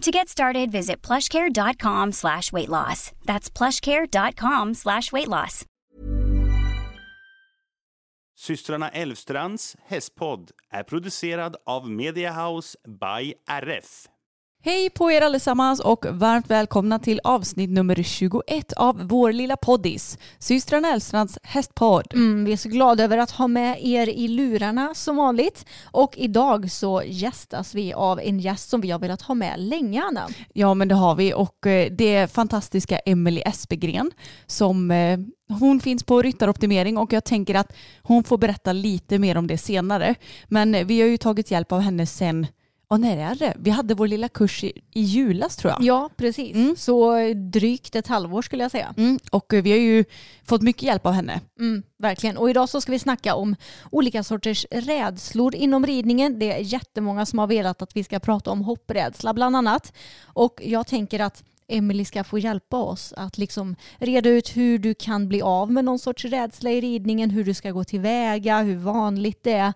To get started, visit plushcare.com slash weight loss. That's plushcare.com slash weight loss. Systrarna Elvstrands hästpodd är producerad av Mediahouse by RF. Hej på er allesammans och varmt välkomna till avsnitt nummer 21 av vår lilla poddis, systrarna Elvstrands hästpodd. Mm, vi är så glada över att ha med er i lurarna som vanligt. Och idag så gästas vi av en gäst som vi har velat ha med länge, Anna. Ja men det har vi och eh, det är fantastiska Emelie Espegren som eh, hon finns på Ryttaroptimering och jag tänker att hon får berätta lite mer om det senare. Men vi har ju tagit hjälp av henne sen och när är det? Vi hade vår lilla kurs i, i julas tror jag. Ja, precis. Mm. Så drygt ett halvår skulle jag säga. Mm, och eh, vi har ju fått mycket hjälp av henne. Mm, verkligen. Och idag så ska vi snacka om olika sorters rädslor inom ridningen. Det är jättemånga som har velat att vi ska prata om hopprädsla bland annat. Och jag tänker att Emily ska få hjälpa oss att liksom reda ut hur du kan bli av med någon sorts rädsla i ridningen, hur du ska gå tillväga, hur vanligt det är.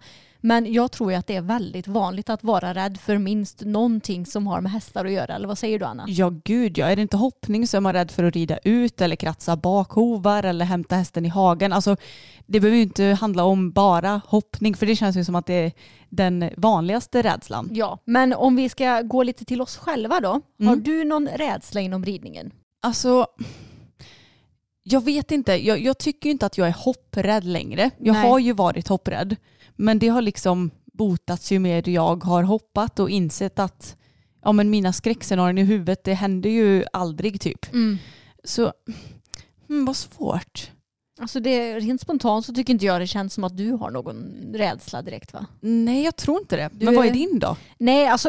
Men jag tror ju att det är väldigt vanligt att vara rädd för minst någonting som har med hästar att göra. Eller vad säger du Anna? Ja gud ja, är det inte hoppning så är man rädd för att rida ut eller kratsa bakhovar eller hämta hästen i hagen. Alltså det behöver ju inte handla om bara hoppning för det känns ju som att det är den vanligaste rädslan. Ja, men om vi ska gå lite till oss själva då. Har Mm. du någon rädsla inom ridningen? Alltså jag vet inte, jag, jag tycker inte att jag är hopprädd längre. Jag Nej. har ju varit hopprädd men det har liksom botats ju mer jag har hoppat och insett att ja, men mina skräckscenarion i huvudet det händer ju aldrig typ. Så hmm, vad svårt. Alltså det, rent spontant så tycker inte jag det känns som att du har någon rädsla direkt va? Nej jag tror inte det. Du men vad är- din då? Nej, alltså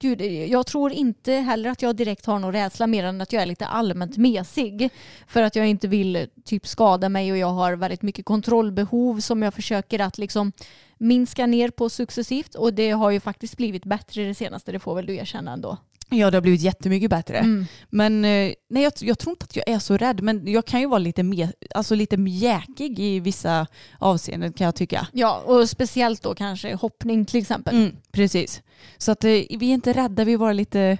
Gud, jag tror inte heller att jag direkt har någon rädsla mer än att jag är lite allmänt mesig. För att jag inte vill typ skada mig och jag har väldigt mycket kontrollbehov som jag försöker att liksom minska ner på successivt. Och det har ju faktiskt blivit bättre det senaste, det får väl du erkänna ändå. Ja det har blivit jättemycket bättre. Mm. Men eh, nej, jag, jag tror inte att jag är så rädd. Men jag kan ju vara lite, mer, alltså lite mjäkig i vissa avseenden kan jag tycka. Ja, och speciellt då kanske hoppning till exempel. Mm, precis. Så att eh, vi är inte rädda, vi är bara lite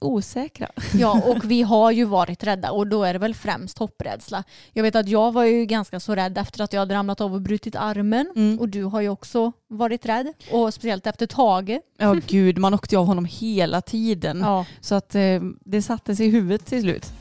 osäkra. Ja, och vi har ju varit rädda och då är det väl främst hopprädsla. Jag vet att jag var ju ganska så rädd efter att jag hade ramlat av och brutit armen Mm. och du har ju också varit rädd och speciellt efter Tage. Ja gud, man åkte ju av honom hela tiden. Ja. Så att eh, det satte sig i huvudet till slut.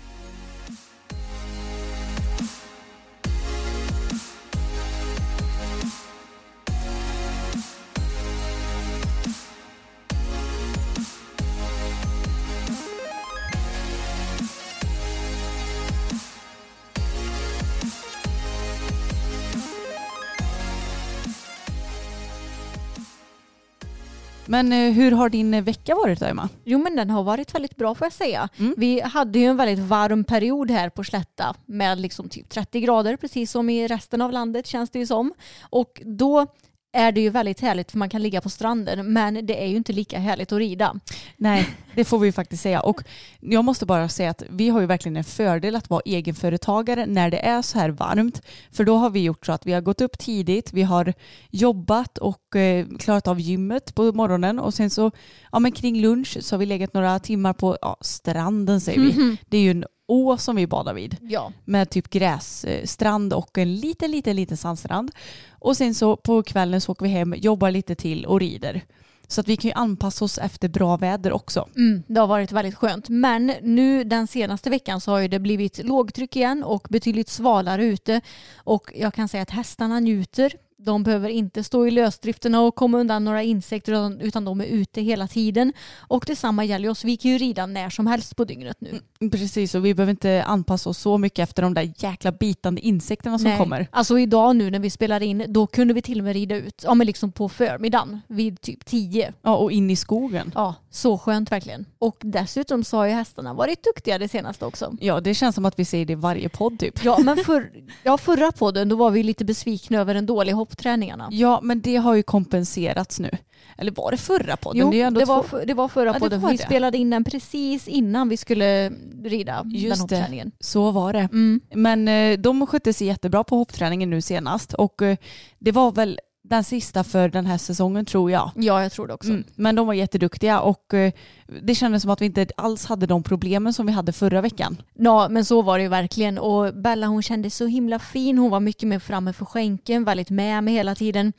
Men eh, hur har din eh, vecka varit då Emma? Jo men den har varit väldigt bra får jag säga. Mm. Vi hade ju en väldigt varm period här på Slätta med liksom typ 30 grader precis som i resten av landet känns det ju som. Och då är det ju väldigt härligt för man kan ligga på stranden men det är ju inte lika härligt att rida. Nej, det får vi ju faktiskt säga. Och jag måste bara säga att vi har ju verkligen en fördel att vara egenföretagare när det är så här varmt. För då har vi gjort så att vi har gått upp tidigt, vi har jobbat och eh, klarat av gymmet på morgonen och sen så ja, men kring lunch så har vi legat några timmar på ja, stranden säger vi. Det är ju en å som vi badar vid Ja. med typ grässtrand och en liten, liten, liten sandstrand. Och sen så på kvällen så åker vi hem, jobbar lite till och rider. Så att vi kan ju anpassa oss efter bra väder också. Mm, det har varit väldigt skönt. Men nu den senaste veckan så har ju det blivit lågtryck igen och betydligt svalare ute. Och jag kan säga att hästarna njuter. De behöver inte stå i lösdrifterna och komma undan några insekter utan- de är ute hela tiden. Och detsamma gäller oss. Vi kan ju rida när som helst på dygnet nu. Precis, och vi behöver inte anpassa oss så mycket efter de där jäkla bitande insekterna som Nej. kommer. Alltså idag nu när vi spelar in, då kunde vi till och med rida ut, ja men liksom på förmiddagen vid typ 10. Ja, och in i skogen. Ja, så skönt verkligen. Och dessutom så har ju hästarna varit duktiga det senaste också. Ja, det känns som att vi säger det i varje podd typ. Ja, men för, ja, förra podden då var vi lite besvikna över den dåliga hoppträningarna. Ja, men det har ju kompenserats nu. Eller var det förra podden? Jo, det, är det, var, två... det var förra Ja, podden. var vi det. spelade in den precis innan vi skulle rida den Just det. hoppträningen. Så var det. Mm. Men eh, de skötte sig jättebra på hoppträningen nu senast och eh, det var väl den sista för den här säsongen tror jag. Ja, jag tror det också. Mm. Men de var jätteduktiga och eh, det kändes som att vi inte alls hade de problemen som vi hade förra veckan. Ja, men så var det ju verkligen. Och Bella hon kändes så himla fin. Hon var mycket mer framme för skänken, väldigt med mig hela tiden.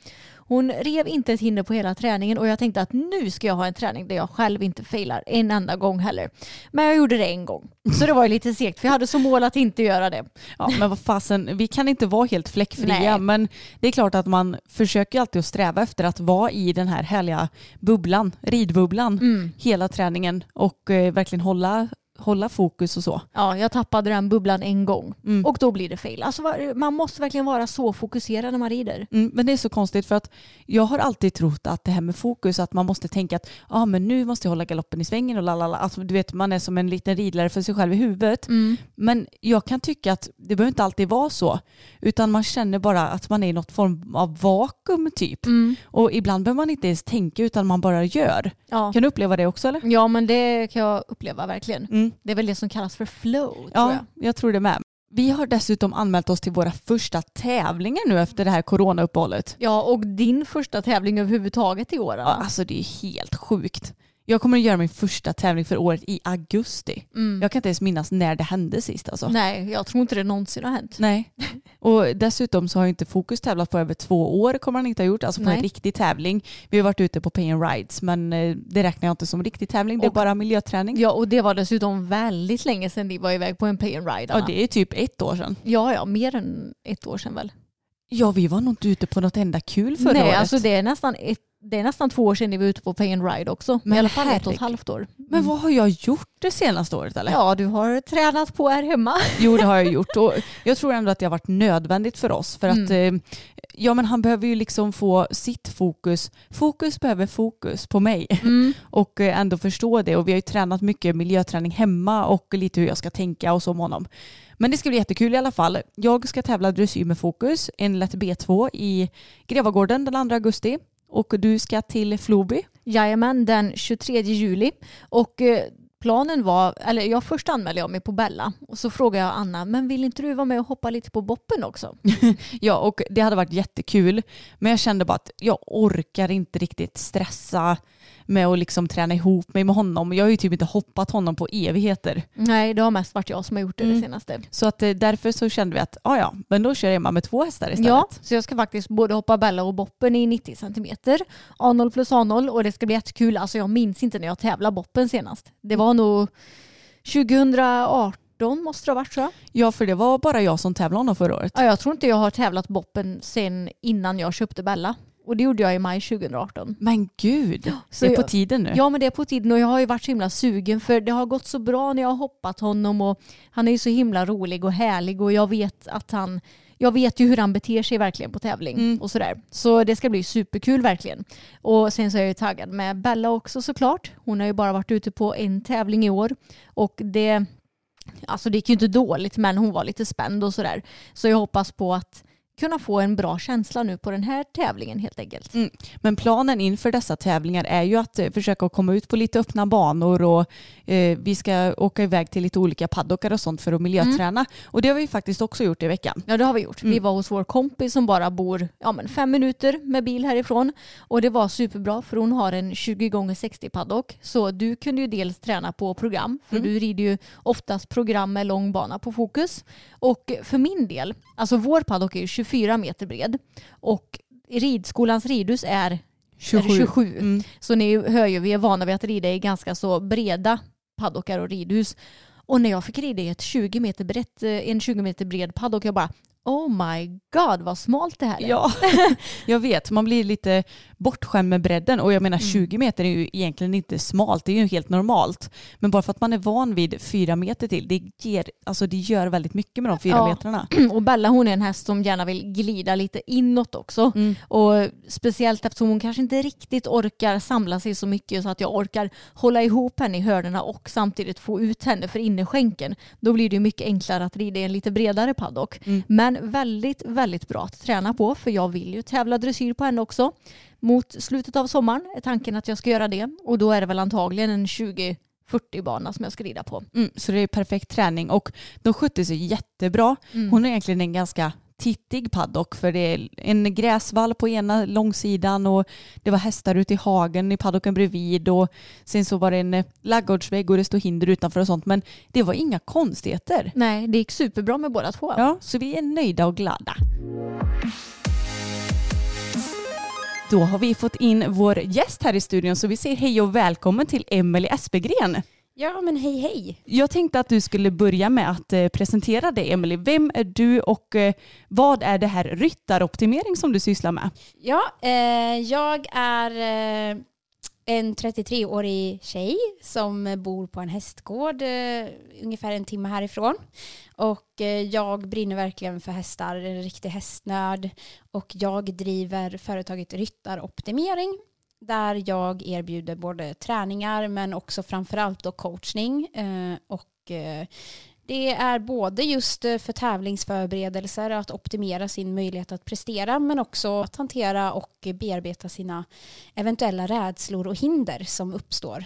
Hon rev inte ett hinder på hela träningen och jag tänkte att nu ska jag ha en träning där jag själv inte failar en enda gång heller. Men jag gjorde det en gång. Så det var ju lite segt för jag hade som mål att inte göra det. Ja, men vad fasen, vi kan inte vara helt fläckfria Nej. men det är klart att man försöker alltid att sträva efter att vara i den här härliga bubblan, ridbubblan, Mm. hela träningen och eh, verkligen hålla, hålla fokus och så. Ja, jag tappade den bubblan en gång Mm. och då blir det fail. Alltså man måste verkligen vara så fokuserad när man rider. Mm, men det är så konstigt för att jag har alltid trott att det här med fokus, att man måste tänka att ah, men nu måste jag hålla galoppen i svängen och lalala. Alltså, du vet, man är som en liten ridlärare för sig själv i huvudet. Men jag kan tycka att det behöver inte alltid vara så. Utan man känner bara att man är i något form av vakuum typ. Och ibland behöver man inte ens tänka utan man bara gör. Ja. Kan du uppleva det också eller? ja, men det kan jag uppleva verkligen. Det är väl det som kallas för flow tror Ja, jag. jag tror det med. Vi har dessutom anmält oss till våra första tävlingar nu efter det här coronauppehållet. Ja, och din första tävling överhuvudtaget i år Ja, alltså det är helt sjukt. Jag kommer att göra min första tävling för året i augusti. Mm. Jag kan inte ens minnas när det hände sist alltså. Nej, jag tror inte det någonsin har hänt. Nej. Och dessutom så har inte Fokus tävlat på över två år kommer han inte ha gjort. Alltså på en Nej. riktig tävling. Vi har varit ute på Pay and Rides men eh, det räknar jag inte som riktig tävling. Det är Och- bara miljöträning. Ja, och det var dessutom väldigt länge sedan ni var iväg på en pay and ride. Ja Anna. det är typ ett år sedan. ja, ja, mer än ett år sedan väl? Ja vi var nog inte ute på något enda kul förra Nej, året. alltså det är, nästan ett, det är nästan två år sedan ni var ute på pay and ride också. Men I alla fall ett och ett halvt år. Men vad har jag gjort det senaste året eller? Ja, du har tränat på här hemma. Jo det har jag gjort och jag tror ändå att det har varit nödvändigt för oss för att Mm. eh, ja men han behöver ju liksom få sitt fokus. Fokus behöver fokus på mig Mm. och eh, ändå förstå det och vi har ju tränat mycket miljöträning hemma och lite hur jag ska tänka och så med honom. Men det ska bli jättekul i alla fall. Jag ska tävla dressyr med fokus, en lätt B2 i Grevagården den 2 augusti och du ska till Floby. Jajamän, den 23 juli. Och eh, planen var, eller jag först anmälde jag mig på Bella och så frågade jag Anna, men vill inte du vara med och hoppa lite på boppen också? Ja, och det hade varit jättekul. Men jag kände bara att jag orkar inte riktigt stressa med att liksom träna ihop mig med honom. Jag har ju typ inte hoppat honom på evigheter. Nej, det har mest varit jag som har gjort det, Mm. det senaste. Så att eh, därför så kände vi att ja, ja, men då kör jag med två hästar istället. Ja, så jag ska faktiskt både hoppa Bella och boppen i 90 centimeter. A0 plus A0 och det ska bli jättekul. Alltså jag minns inte när jag tävlade boppen senast. Det var nog 2018 måste det ha varit så. Ja, för det var bara jag som tävlade honom förra året. Ja, jag tror inte jag har tävlat boppen sen innan jag köpte Bella. Och det gjorde jag i maj 2018. Men gud, så det är på tiden nu. Ja men det är på tiden och jag har ju varit så himla sugen för det har gått så bra när jag har hoppat honom och han är ju så himla rolig och härlig och jag vet att han jag vet ju hur han beter sig verkligen på tävling Mm. och sådär. Så det ska bli superkul verkligen. Och sen så är jag ju taggad med Bella också såklart. Hon har ju bara varit ute på en tävling i år och det Alltså det gick ju inte dåligt men hon var lite spänd och sådär. Så jag hoppas på att kunna få en bra känsla nu på den här tävlingen helt enkelt. Mm. Men planen inför dessa tävlingar är ju att eh, försöka komma ut på lite öppna banor och eh, vi ska åka iväg till lite olika paddockar och sånt för att miljöträna. Och det har vi faktiskt också gjort i veckan. Ja det har vi gjort. Vi Mm. var hos vår kompis som bara bor ja, men fem minuter med bil härifrån. Och det var superbra för hon har en 20 gånger 60 paddock. Så du kunde ju dels träna på program för Mm. du rider ju oftast program med lång bana på fokus. Och för min del, alltså vår paddock är ju 24 meter bred och ridskolans ridhus är är det 27. Mm. Så ni hör ju, vi är vana vid att rida i ganska så breda paddockar och ridhus. Och när jag fick rida i ett 20 meter brett, eh, en 20 meter bred paddock, jag bara Oh my god vad smalt det här är. Ja, jag vet. Man blir lite bortskämd med bredden och jag menar Mm. 20 meter är ju egentligen inte smalt, det är ju helt normalt. Men bara för att man är van vid fyra meter till, det, ger, alltså det gör väldigt mycket med de fyra Ja. metrarna. Och Bella hon är en häst som gärna vill glida lite inåt också. Mm. Och speciellt eftersom hon kanske inte riktigt orkar samla sig så mycket så att jag orkar hålla ihop henne i hörnerna och samtidigt få ut henne för innerskänken. Då blir det mycket enklare att rida i en lite bredare paddock. Mm. Men väldigt, väldigt bra att träna på för jag vill ju tävla dressyr på henne också. Mot slutet av sommaren är tanken att jag ska göra det och då är det väl antagligen en 20 40 bana som jag ska rida på. Mm, så det är perfekt träning och de skötte sig jättebra. Hon är egentligen en ganska tittig paddock för det är en gräsvall på ena långsidan och det var hästar ute i hagen i paddocken bredvid och sen så var det en eh, laggårdsvägg och det stod hinder utanför och sånt men det var inga konstigheter. Nej, det gick superbra med båda två. Ja, så vi är nöjda och glada. Då har vi fått in vår gäst här i studion så vi säger hej och välkommen till Emelie Espegren. Ja, men hej hej. Jag tänkte att du skulle börja med att eh, presentera dig Emelie. Vem är du och eh, vad är det här ryttaroptimering som du sysslar med? Ja, eh, jag är eh, en 33-årig tjej som bor på en hästgård eh, ungefär en timme härifrån. Och eh, jag brinner verkligen för hästar, en riktig hästnörd. Och jag driver företaget Ryttaroptimering där jag erbjuder både träningar men också framförallt då coachning. Eh, och eh, det är både just eh, för tävlingsförberedelser, att optimera sin möjlighet att prestera, men också att hantera och bearbeta sina eventuella rädslor och hinder som uppstår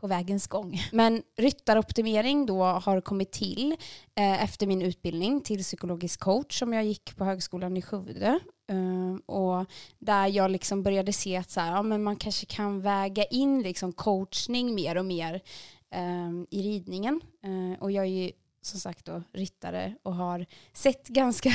på vägens gång. Men ryttaroptimering då har kommit till eh, efter min utbildning till psykologisk coach som jag gick på högskolan i Skövde. Ehm, och där jag liksom började se att så här, ja, men man kanske kan väga in liksom coachning mer och mer eh, i ridningen. Eh, och jag är ju som sagt då ryttare och har sett ganska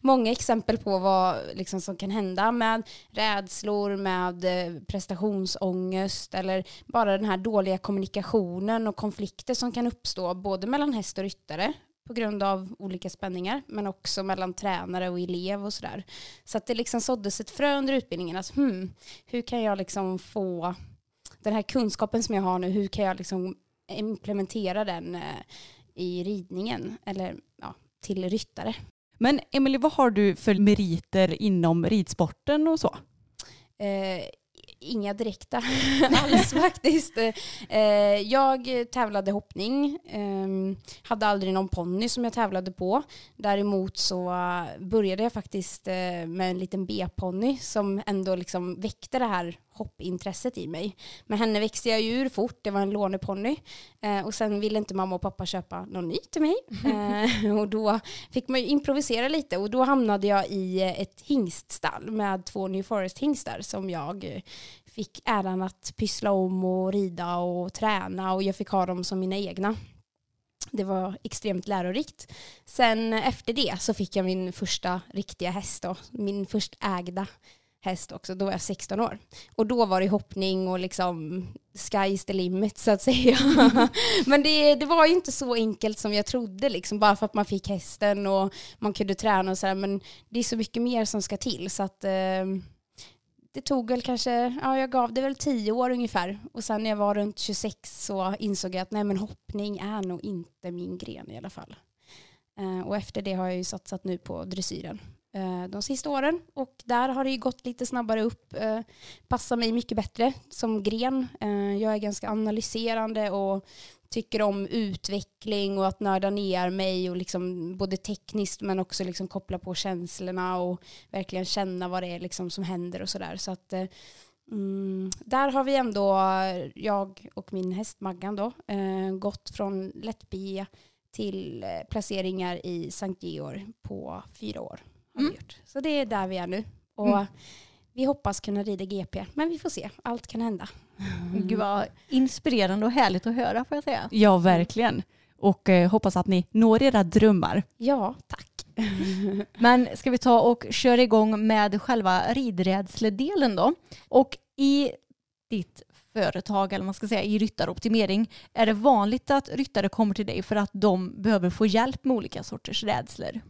många exempel på vad liksom som kan hända med rädslor, med eh, prestationsångest eller bara den här dåliga kommunikationen och konflikter som kan uppstå både mellan häst och ryttare på grund av olika spänningar men också mellan tränare och elev och sådär. Så att det liksom såddes ett frö under utbildningen att hmm, hur kan jag liksom få den här kunskapen som jag har nu, hur kan jag liksom implementera den eh, i ridningen eller ja, till ryttare. Men Emelie, vad har du för meriter inom ridsporten och så? Eh, inga direkta alls faktiskt. Eh, jag tävlade hoppning, eh, hade aldrig någon ponny som jag tävlade på. Däremot så började jag faktiskt eh, med en liten B-ponny som ändå liksom väckte det här hoppintresset i mig. Med henne växte jag ur fort, det var en låneponny. Eh, och sen ville inte mamma och pappa köpa någon ny till mig. Eh, och då fick man improvisera lite och då hamnade jag i ett hingststall med två New Forest-hingstar som jag eh, fick äran att pyssla om och rida och träna och jag fick ha dem som mina egna. Det var extremt lärorikt. Sen efter det så fick jag min första riktiga häst då, min först ägda häst också. Då var jag 16 år. Och då var det hoppning och liksom sky's the limit så att säga. Men det, det var ju inte så enkelt som jag trodde liksom. Bara för att man fick hästen och man kunde träna och sådär. Men det är så mycket mer som ska till så att eh, det tog väl kanske, ja jag gav det väl 10 år ungefär. Och sen när jag var runt 26 så insåg jag att nej men hoppning är nog inte min gren i alla fall. Eh, och efter det har jag ju satsat nu på dressyren Eh, de sista åren. Och där har det ju gått lite snabbare upp. Eh, passar mig mycket bättre som gren. Eh, jag är ganska analyserande och tycker om utveckling och att nörda ner mig och liksom både tekniskt men också liksom koppla på känslorna och verkligen känna vad det är liksom som händer och sådär. Så att eh, mm, där har vi ändå, jag och min häst Maggan då, eh, gått från lättbia till eh, placeringar i Sankt Georg på fyra år. Har Mm. vi gjort. Så det är där vi är nu. Och Mm. vi hoppas kunna rida GP, men vi får se. Allt kan hända. Gud vad inspirerande och härligt att höra får jag säga. Ja, verkligen. Och eh, hoppas att ni når era drömmar. Ja, tack. Men ska vi ta och köra igång med själva ridrädsledelen då? Och i ditt företag, eller man ska säga i ryttaroptimering, är det vanligt att ryttare kommer till dig för att de behöver få hjälp med olika sorters rädslor?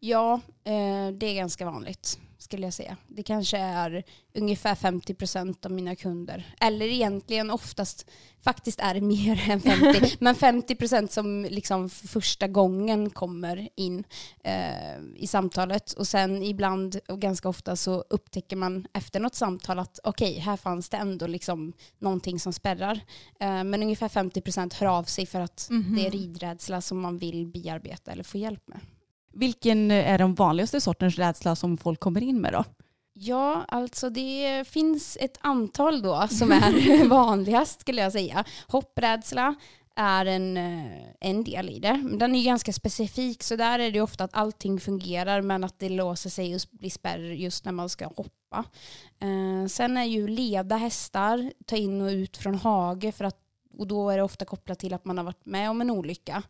Ja, eh, det är ganska vanligt skulle jag säga. Det kanske är ungefär 50 procent av mina kunder. Eller egentligen oftast faktiskt är det mer än 50. men 50 procent som liksom första gången kommer in eh, i samtalet. Och sen ibland och ganska ofta så upptäcker man efter något samtal att okej, okay, här fanns det ändå liksom någonting som spärrar. Eh, men ungefär 50 procent hör av sig för att mm -hmm. det är ridrädsla som man vill bearbeta eller få hjälp med. Vilken är den vanligaste sortens rädsla som folk kommer in med då? Ja, alltså det finns ett antal då som är vanligast skulle jag säga. Hopprädsla är en, eh, en del i det. Den är ganska specifik så där är det ofta att allting fungerar men att det låser sig och blir spärr just när man ska hoppa. Eh, sen är ju leda hästar, ta in och ut från hage för att och då är det ofta kopplat till att man har varit med om en olycka.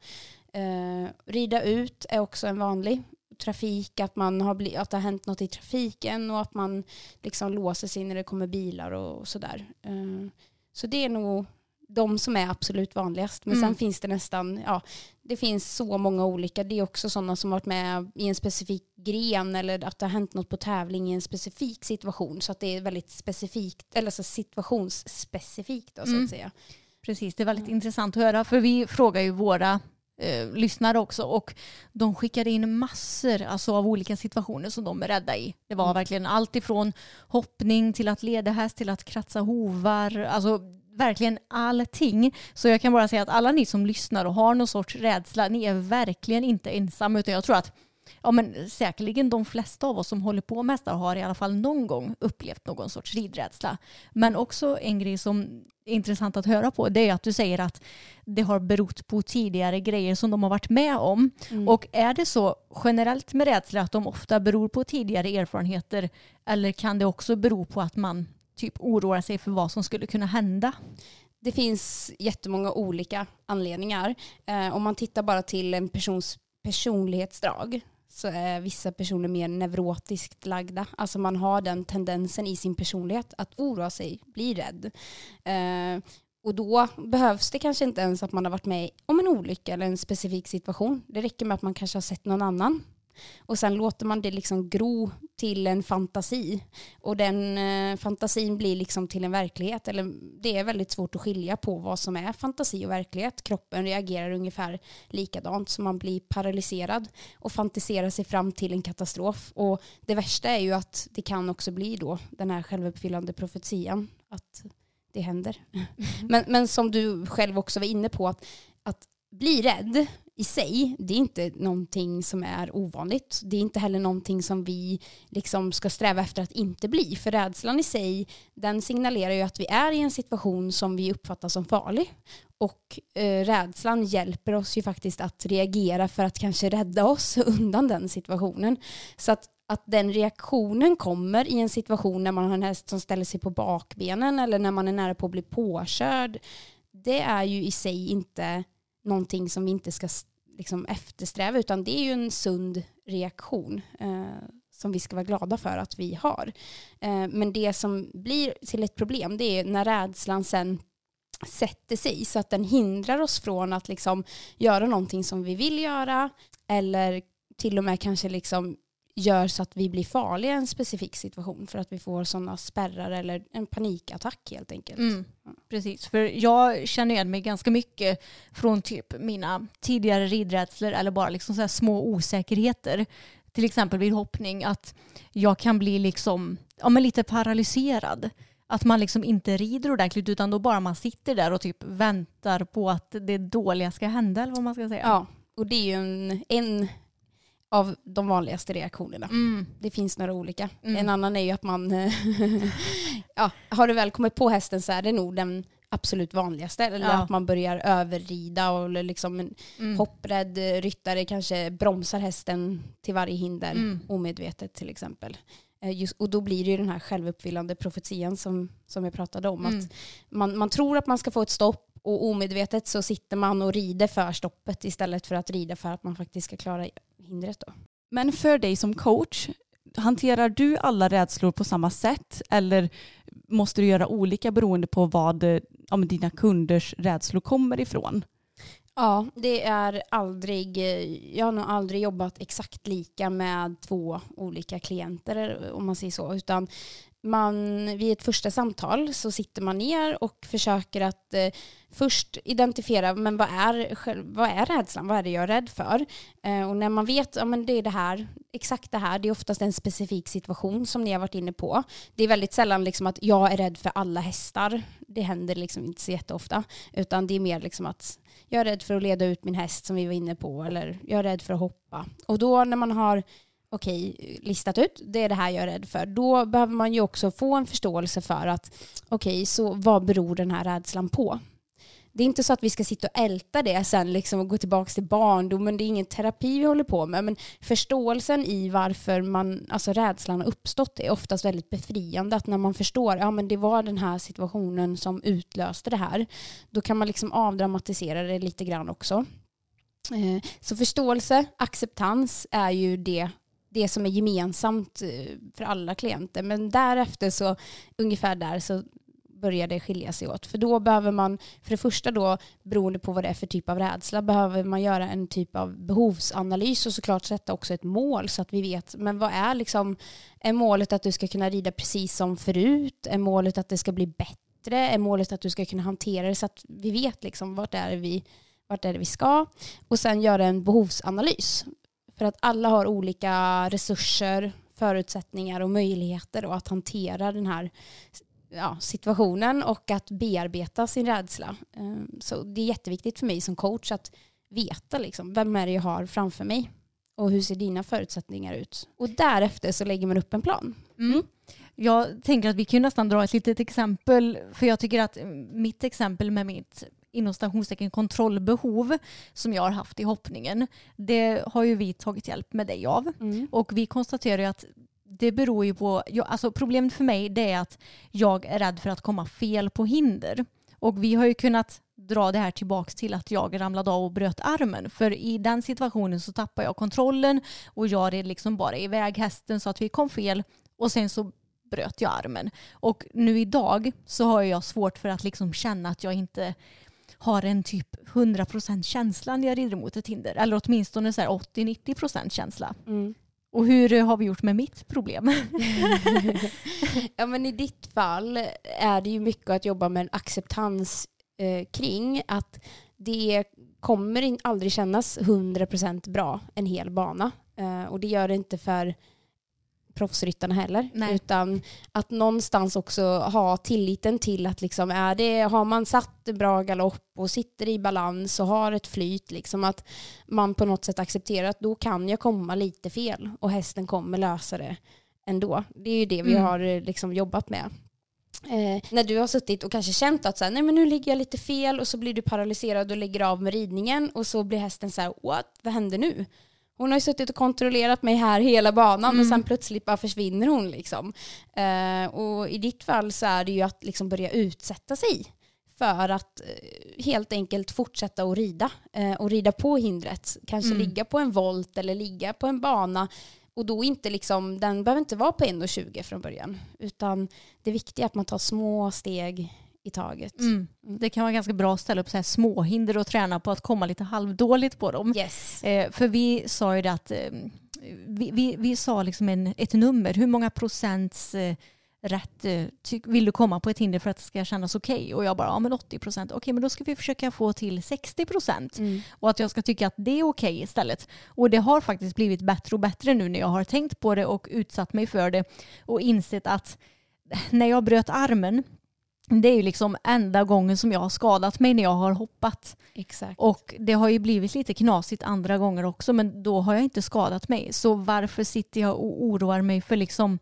Eh, rida ut är också en vanlig trafik, att, man har bli, att det har hänt något i trafiken och att man liksom låser sig när det kommer bilar och sådär. Eh, så det är nog de som är absolut vanligast. Men mm. sen finns det nästan, ja, det finns så många olika. Det är också sådana som varit med i en specifik gren eller att det har hänt något på tävling i en specifik situation. Så att det är väldigt specifikt, eller så situationsspecifikt då, så mm. att säga. Precis, det är väldigt mm. intressant att höra. För vi frågar ju våra eh, lyssnare också och de skickade in massor alltså, av olika situationer som de är rädda i. Det var mm. verkligen allt ifrån hoppning till att leda häst till att kratsa hovar. Alltså verkligen allting. Så jag kan bara säga att alla ni som lyssnar och har någon sorts rädsla, ni är verkligen inte ensamma utan jag tror att ja, men säkerligen de flesta av oss som håller på med hästar har i alla fall någon gång upplevt någon sorts ridrädsla. Men också en grej som är intressant att höra på det är att du säger att det har berott på tidigare grejer som de har varit med om. Mm. Och är det så generellt med rädsla att de ofta beror på tidigare erfarenheter eller kan det också bero på att man typ oroar sig för vad som skulle kunna hända? Det finns jättemånga olika anledningar. Eh, om man tittar bara till en persons personlighetsdrag så är vissa personer mer neurotiskt lagda. Alltså man har den tendensen i sin personlighet att oroa sig, bli rädd. Eh, och då behövs det kanske inte ens att man har varit med om en olycka eller en specifik situation. Det räcker med att man kanske har sett någon annan och sen låter man det liksom gro till en fantasi. Och den eh, fantasin blir liksom till en verklighet. Eller det är väldigt svårt att skilja på vad som är fantasi och verklighet. Kroppen reagerar ungefär likadant så man blir paralyserad och fantiserar sig fram till en katastrof. Och det värsta är ju att det kan också bli då den här självuppfyllande profetian. Att det händer. Mm. Men, men som du själv också var inne på, att, att bli rädd i sig, det är inte någonting som är ovanligt. Det är inte heller någonting som vi liksom ska sträva efter att inte bli. För rädslan i sig, den signalerar ju att vi är i en situation som vi uppfattar som farlig. Och eh, rädslan hjälper oss ju faktiskt att reagera för att kanske rädda oss undan den situationen. Så att, att den reaktionen kommer i en situation när man har en häst som ställer sig på bakbenen eller när man är nära på att bli påkörd, det är ju i sig inte någonting som vi inte ska liksom eftersträva utan det är ju en sund reaktion eh, som vi ska vara glada för att vi har. Eh, men det som blir till ett problem det är när rädslan sen sätter sig så att den hindrar oss från att liksom göra någonting som vi vill göra eller till och med kanske liksom gör så att vi blir farliga i en specifik situation för att vi får sådana spärrar eller en panikattack helt enkelt. Mm, precis, för jag känner igen mig ganska mycket från typ mina tidigare ridrädslor eller bara liksom så små osäkerheter. Till exempel vid hoppning att jag kan bli liksom, ja, men lite paralyserad. Att man liksom inte rider ordentligt utan då bara man sitter där och typ väntar på att det dåliga ska hända eller vad man ska säga. Ja, och det är ju en, en av de vanligaste reaktionerna. Mm. Det finns några olika. Mm. En annan är ju att man, ja, har du väl kommit på hästen så är det nog den absolut vanligaste. Eller ja. att man börjar överrida och liksom en mm. hopprädd ryttare kanske bromsar hästen till varje hinder mm. omedvetet till exempel. Eh, just, och då blir det ju den här självuppfyllande profetian som, som jag pratade om. Mm. Att man, man tror att man ska få ett stopp och omedvetet så sitter man och rider för stoppet istället för att rida för att man faktiskt ska klara hindret. Då. Men för dig som coach, hanterar du alla rädslor på samma sätt eller måste du göra olika beroende på vad eh, ja, men dina kunders rädslor kommer ifrån? Ja, det är aldrig, jag har nog aldrig jobbat exakt lika med två olika klienter om man säger så, utan man, vid ett första samtal så sitter man ner och försöker att eh, först identifiera men vad är, vad är rädslan, vad är det jag är rädd för? Eh, och när man vet, ja men det är det här, exakt det här, det är oftast en specifik situation som ni har varit inne på. Det är väldigt sällan liksom att jag är rädd för alla hästar, det händer liksom inte så jätteofta, utan det är mer liksom att jag är rädd för att leda ut min häst som vi var inne på, eller jag är rädd för att hoppa. Och då när man har okej, listat ut, det är det här jag är rädd för. Då behöver man ju också få en förståelse för att okej, så vad beror den här rädslan på? Det är inte så att vi ska sitta och älta det sen liksom och gå tillbaka till barndomen. Det är ingen terapi vi håller på med. Men förståelsen i varför man, alltså rädslan har uppstått är oftast väldigt befriande. Att när man förstår, ja men det var den här situationen som utlöste det här. Då kan man liksom avdramatisera det lite grann också. Eh, så förståelse, acceptans är ju det det som är gemensamt eh, för alla klienter. Men därefter så, ungefär där, så börjar det skilja sig åt. För då behöver man, för det första då, beroende på vad det är för typ av rädsla, behöver man göra en typ av behovsanalys och såklart sätta också ett mål så att vi vet, men vad är liksom, är målet att du ska kunna rida precis som förut? Är målet att det ska bli bättre? Är målet att du ska kunna hantera det så att vi vet liksom vart är vi vart är det vi ska och sen göra en behovsanalys. För att alla har olika resurser, förutsättningar och möjligheter då att hantera den här ja, situationen och att bearbeta sin rädsla. Ehm, så det är jätteviktigt för mig som coach att veta liksom, vem är det jag har framför mig och hur ser dina förutsättningar ut? Och därefter så lägger man upp en plan. Mm. Jag tänker att vi kan nästan dra ett litet exempel, för jag tycker att mitt exempel med mitt inom stationstecken kontrollbehov som jag har haft i hoppningen, det har ju vi tagit hjälp med dig av. Mm. Och vi konstaterar ju att det beror ju på, alltså problemet för mig det är att jag är rädd för att komma fel på hinder. Och vi har ju kunnat dra det här tillbaka till att jag ramlade av och bröt armen. För i den situationen så tappade jag kontrollen och jag red liksom bara iväg hästen så att vi kom fel och sen så bröt jag armen. Och nu idag så har jag svårt för att liksom känna att jag inte har en typ 100% känsla när jag rider mot ett hinder. Eller åtminstone 80-90% känsla. Mm. Och hur har vi gjort med mitt problem? ja men i ditt fall är det ju mycket att jobba med en acceptans eh, kring att det kommer aldrig kännas 100% bra en hel bana. Eh, och det gör det inte för proffsryttarna heller. Nej. Utan att någonstans också ha tilliten till att liksom är det, har man satt bra galopp och sitter i balans och har ett flyt, liksom att man på något sätt accepterar att då kan jag komma lite fel och hästen kommer lösa det ändå. Det är ju det vi mm. har eh, liksom jobbat med. Eh, när du har suttit och kanske känt att så här, nej men nu ligger jag lite fel och så blir du paralyserad och lägger av med ridningen och så blir hästen så här, what, vad händer nu? Hon har ju suttit och kontrollerat mig här hela banan mm. och sen plötsligt bara försvinner hon. Liksom. Eh, och i ditt fall så är det ju att liksom börja utsätta sig för att eh, helt enkelt fortsätta att rida eh, och rida på hindret. Kanske mm. ligga på en volt eller ligga på en bana och då inte liksom, den behöver inte vara på 1,20 från början utan det viktiga är att man tar små steg i taget. Mm. mm. Det kan vara ganska bra att ställa upp så här småhinder och träna på att komma lite halvdåligt på dem. Yes. Eh, för vi sa ju det att eh, vi, vi, vi, sa liksom en, ett nummer, hur många procents eh, rätt eh, vill du komma på ett hinder för att det ska kännas okej? Okay? Och jag bara, ja men 80 procent, okej okay, men då ska vi försöka få till 60 procent. Mm. Och att jag ska tycka att det är okej okay istället. Och det har faktiskt blivit bättre och bättre nu när jag har tänkt på det och utsatt mig för det och insett att när jag bröt armen det är ju liksom enda gången som jag har skadat mig när jag har hoppat. Exakt. Och det har ju blivit lite knasigt andra gånger också men då har jag inte skadat mig. Så varför sitter jag och oroar mig för liksom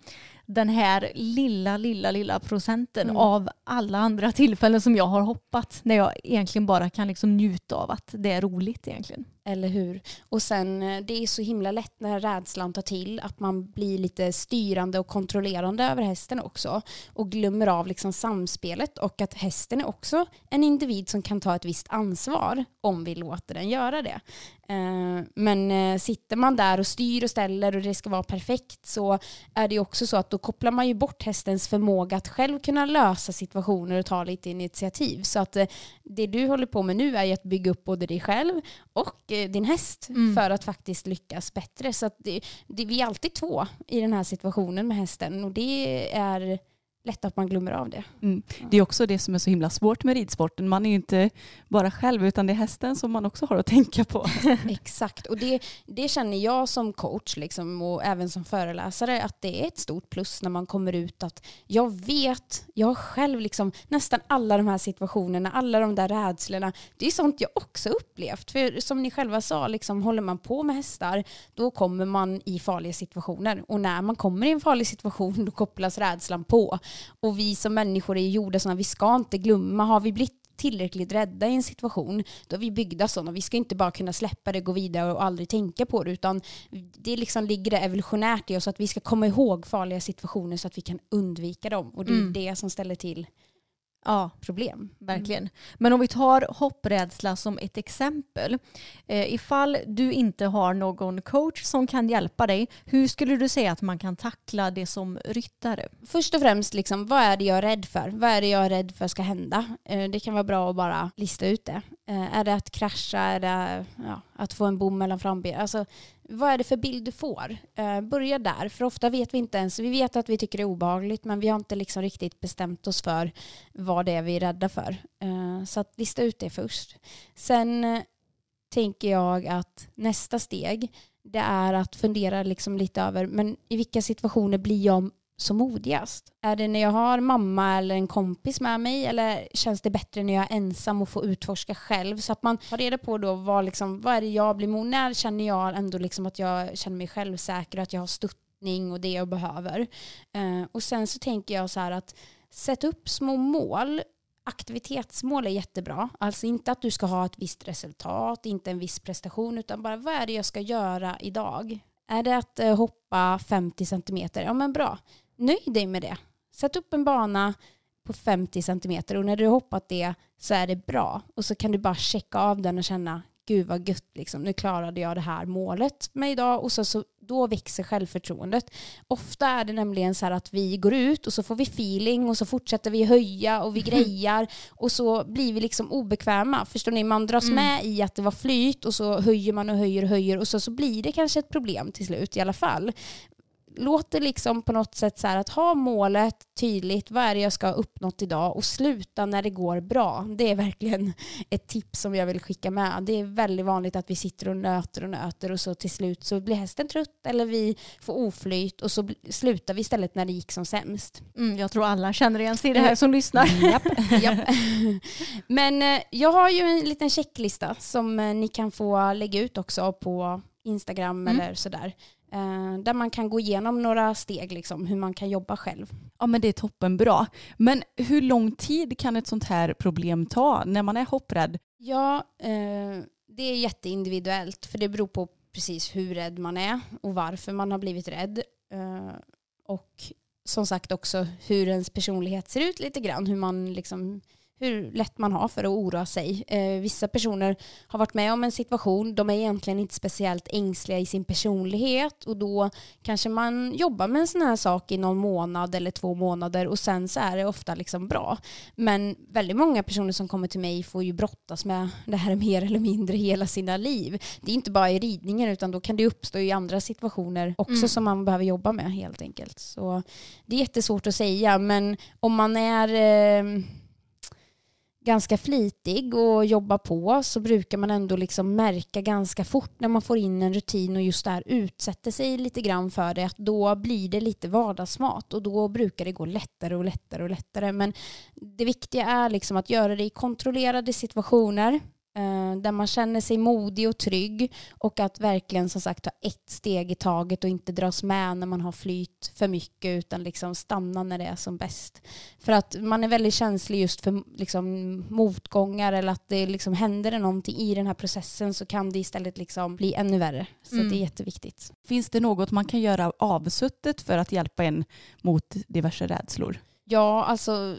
den här lilla, lilla, lilla procenten mm. av alla andra tillfällen som jag har hoppat när jag egentligen bara kan liksom njuta av att det är roligt egentligen. Eller hur? Och sen eh, det är så himla lätt när rädslan tar till att man blir lite styrande och kontrollerande över hästen också och glömmer av liksom samspelet och att hästen är också en individ som kan ta ett visst ansvar om vi låter den göra det. Eh, men eh, sitter man där och styr och ställer och det ska vara perfekt så är det också så att då kopplar man ju bort hästens förmåga att själv kunna lösa situationer och ta lite initiativ. Så att det du håller på med nu är ju att bygga upp både dig själv och din häst Mm. för att faktiskt lyckas bättre. Så det, det, vi är alltid två i den här situationen med hästen och det är lätt att man glömmer av det. Mm. Det är också det som är så himla svårt med ridsporten. Man är ju inte bara själv utan det är hästen som man också har att tänka på. Exakt, och det, det känner jag som coach liksom, och även som föreläsare att det är ett stort plus när man kommer ut att jag vet, jag har själv liksom nästan alla de här situationerna, alla de där rädslorna, det är sånt jag också upplevt. För som ni själva sa, liksom, håller man på med hästar då kommer man i farliga situationer och när man kommer i en farlig situation då kopplas rädslan på. Och vi som människor är gjorda sådana, vi ska inte glömma, har vi blivit tillräckligt rädda i en situation, då är vi byggda sådana. Vi ska inte bara kunna släppa det, gå vidare och aldrig tänka på det, utan det liksom ligger det evolutionärt i oss att vi ska komma ihåg farliga situationer så att vi kan undvika dem. Och det är Mm. det som ställer till Ja, problem. verkligen. Men om vi tar hopprädsla som ett exempel. Eh, ifall du inte har någon coach som kan hjälpa dig, hur skulle du säga att man kan tackla det som ryttare? Först och främst, liksom, vad är det jag är rädd för? Vad är det jag är rädd för ska hända? Eh, det kan vara bra att bara lista ut det. Eh, är det att krascha? Är det ja, att få en bom mellan frambenen? Alltså, vad är det för bild du får? Eh, börja där, för ofta vet vi inte ens. Vi vet att vi tycker det är obehagligt, men vi har inte liksom riktigt bestämt oss för vad det är vi är rädda för. Eh, så att lista ut det först. Sen eh, tänker jag att nästa steg, det är att fundera liksom lite över, men i vilka situationer blir jag som modigast? Är det när jag har mamma eller en kompis med mig eller känns det bättre när jag är ensam och får utforska själv? Så att man tar reda på då vad, liksom, vad är det jag blir modig? När känner jag ändå liksom att jag känner mig självsäker och att jag har stöttning och det jag behöver? Eh, och sen så tänker jag så här att sätt upp små mål aktivitetsmål är jättebra. Alltså inte att du ska ha ett visst resultat, inte en viss prestation, utan bara vad är det jag ska göra idag? Är det att eh, hoppa 50 centimeter? Ja men bra. Nöj dig med det. Sätt upp en bana på 50 centimeter och när du har hoppat det så är det bra. Och så kan du bara checka av den och känna gud vad gött, liksom. nu klarade jag det här målet med idag och så, så då växer självförtroendet. Ofta är det nämligen så här att vi går ut och så får vi feeling och så fortsätter vi höja och vi grejar och så blir vi liksom obekväma. Förstår ni? Man dras Mm. med i att det var flyt och så höjer man och höjer och höjer och så, så blir det kanske ett problem till slut i alla fall. Låt det liksom på något sätt så här att ha målet tydligt, vad är det jag ska ha uppnått idag och sluta när det går bra. Det är verkligen ett tips som jag vill skicka med. Det är väldigt vanligt att vi sitter och nöter och nöter och så till slut så blir hästen trött eller vi får oflyt och så slutar vi istället när det gick som sämst. Mm, jag tror alla känner igen sig i det här som lyssnar. Japp, japp. Men eh, jag har ju en liten checklista som eh, ni kan få lägga ut också på Instagram Mm. eller sådär. Eh, där man kan gå igenom några steg, liksom, hur man kan jobba själv. Ja men det är toppenbra. Men hur lång tid kan ett sånt här problem ta när man är hopprädd? Ja, eh, det är jätteindividuellt för det beror på precis hur rädd man är och varför man har blivit rädd. Eh, och som sagt också hur ens personlighet ser ut lite grann, hur man liksom hur lätt man har för att oroa sig. Eh, vissa personer har varit med om en situation, de är egentligen inte speciellt ängsliga i sin personlighet och då kanske man jobbar med en sån här sak i någon månad eller två månader och sen så är det ofta liksom bra. Men väldigt många personer som kommer till mig får ju brottas med det här mer eller mindre hela sina liv. Det är inte bara i ridningen utan då kan det uppstå i andra situationer också Mm. som man behöver jobba med helt enkelt. Så det är jättesvårt att säga men om man är eh, ganska flitig och jobbar på så brukar man ändå liksom märka ganska fort när man får in en rutin och just där utsätter sig lite grann för det att då blir det lite vardagsmat och då brukar det gå lättare och lättare och lättare. Men det viktiga är liksom att göra det i kontrollerade situationer där man känner sig modig och trygg och att verkligen som sagt ta ett steg i taget och inte dras med när man har flyt för mycket utan liksom stanna när det är som bäst. För att man är väldigt känslig just för liksom, motgångar eller att det liksom händer det någonting i den här processen så kan det istället liksom bli ännu värre. Så Mm. det är jätteviktigt. Finns det något man kan göra avsuttet för att hjälpa en mot diverse rädslor? Ja, alltså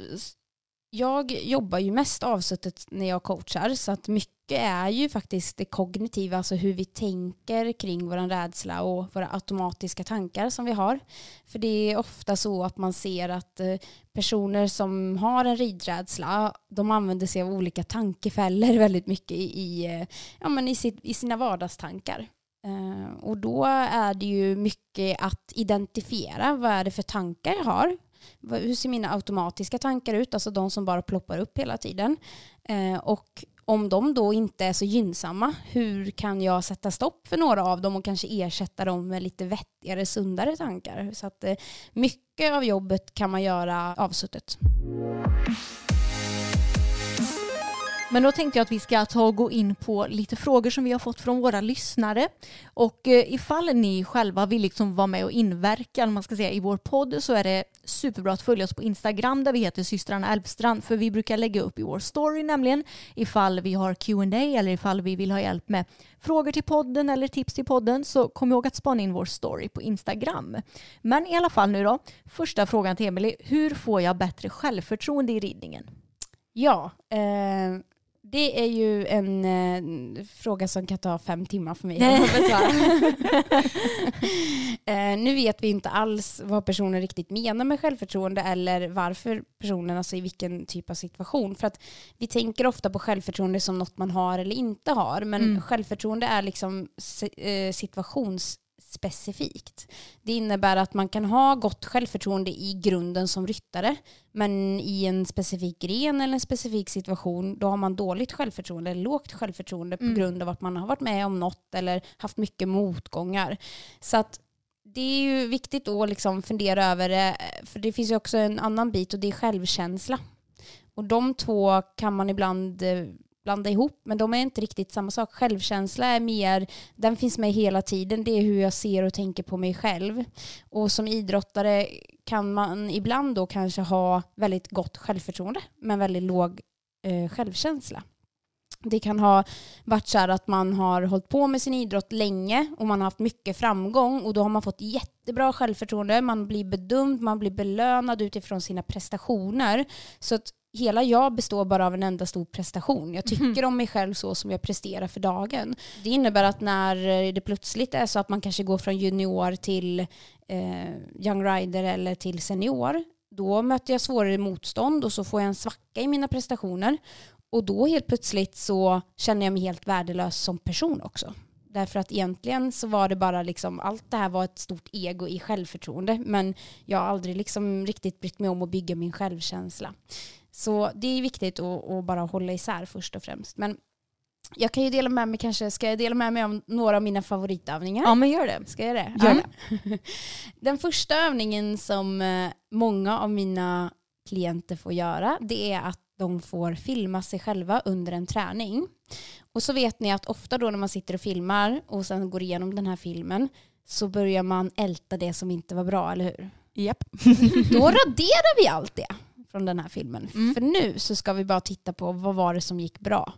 jag jobbar ju mest avsuttet när jag coachar så att mycket är ju faktiskt det kognitiva, alltså hur vi tänker kring vår rädsla och våra automatiska tankar som vi har. För det är ofta så att man ser att eh, personer som har en ridrädsla, de använder sig av olika tankefällor väldigt mycket i, eh, ja, men i, sitt, i sina vardagstankar. Eh, och då är det ju mycket att identifiera vad är det för tankar jag har hur ser mina automatiska tankar ut, alltså de som bara ploppar upp hela tiden. Eh, och om de då inte är så gynnsamma, hur kan jag sätta stopp för några av dem och kanske ersätta dem med lite vettigare, sundare tankar? Så att eh, mycket av jobbet kan man göra avsuttet. Men då tänkte jag att vi ska ta och gå in på lite frågor som vi har fått från våra lyssnare. Och eh, ifall ni själva vill liksom vara med och inverka man ska säga, i vår podd så är det superbra att följa oss på Instagram där vi heter systrarna Elfstrand för vi brukar lägga upp i vår story nämligen ifall vi har Q&A eller ifall vi vill ha hjälp med frågor till podden eller tips till podden så kom ihåg att spana in vår story på Instagram. Men i alla fall nu då, första frågan till Emelie, hur får jag bättre självförtroende i ridningen? Ja, eh, det är ju en eh, fråga som kan ta fem timmar för mig eh, nu vet vi inte alls vad personen riktigt menar med självförtroende eller varför personen, alltså i vilken typ av situation. För att vi tänker ofta på självförtroende som något man har eller inte har, men mm. självförtroende är liksom eh, situations specifikt. Det innebär att man kan ha gott självförtroende i grunden som ryttare, men i en specifik gren eller en specifik situation, då har man dåligt självförtroende, eller lågt självförtroende mm. på grund av att man har varit med om något eller haft mycket motgångar. Så att det är ju viktigt att liksom fundera över det, för det finns ju också en annan bit och det är självkänsla. Och de två kan man ibland eh, blanda ihop, men de är inte riktigt samma sak. Självkänsla är mer, den finns med hela tiden, det är hur jag ser och tänker på mig själv. Och som idrottare kan man ibland då kanske ha väldigt gott självförtroende, men väldigt låg eh, självkänsla. Det kan ha varit så att man har hållit på med sin idrott länge och man har haft mycket framgång och då har man fått jättebra självförtroende, man blir bedömd, man blir belönad utifrån sina prestationer. Så att hela jag består bara av en enda stor prestation. Jag tycker mm. om mig själv så som jag presterar för dagen. Det innebär att när det plötsligt är så att man kanske går från junior till eh, young rider eller till senior, då möter jag svårare motstånd och så får jag en svacka i mina prestationer. Och då helt plötsligt så känner jag mig helt värdelös som person också. Därför att egentligen så var det bara liksom, allt det här var ett stort ego i självförtroende. Men jag har aldrig liksom riktigt brytt mig om att bygga min självkänsla. Så det är viktigt att, att, bara hålla isär först och främst. Men jag kan ju dela med mig kanske, ska jag dela med mig om några av mina favoritövningar? Ja men gör det. Ska jag det? Gör det. Den första övningen som eh, många av mina klienter får göra det är att de får filma sig själva under en träning. Och så vet ni att ofta då när man sitter och filmar och sen går igenom den här filmen så börjar man älta det som inte var bra, eller hur? Japp. Då raderar vi allt det från den här filmen. Mm. För nu så ska vi bara titta på vad var det som gick bra.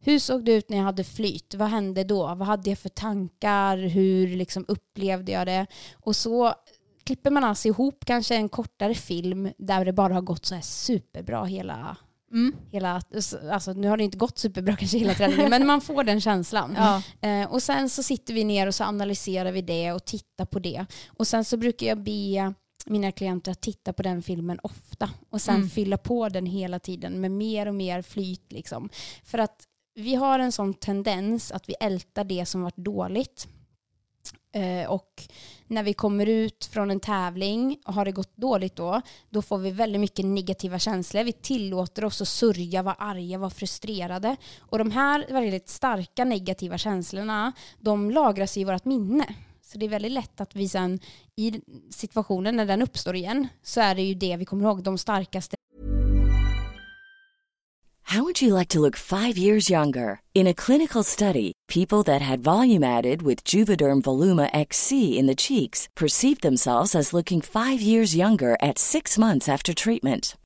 Hur såg det ut när jag hade flyt? Vad hände då? Vad hade jag för tankar? Hur liksom upplevde jag det? Och så klipper man alltså ihop kanske en kortare film där det bara har gått så här superbra hela Mm. Hela, alltså, nu har det inte gått superbra kanske hela träningen, men man får den känslan. Ja. Eh, och sen så sitter vi ner och så analyserar vi det och tittar på det. Och sen så brukar jag be mina klienter att titta på den filmen ofta och sen mm. fylla på den hela tiden med mer och mer flyt. Liksom. För att vi har en sån tendens att vi ältar det som varit dåligt. Eh, och när vi kommer ut från en tävling och har det gått dåligt då, då får vi väldigt mycket negativa känslor. Vi tillåter oss att sörja, vara arga, vara frustrerade. Och de här väldigt starka negativa känslorna, de lagras i vårt minne. Så det är väldigt lätt att vi sen i situationen när den uppstår igen så är det ju det vi kommer ihåg, de starkaste. How would you like to look five years younger? In a clinical study, people that had volume added with Juvederm Voluma XC in the cheeks perceived themselves as looking five years younger at six months after treatment.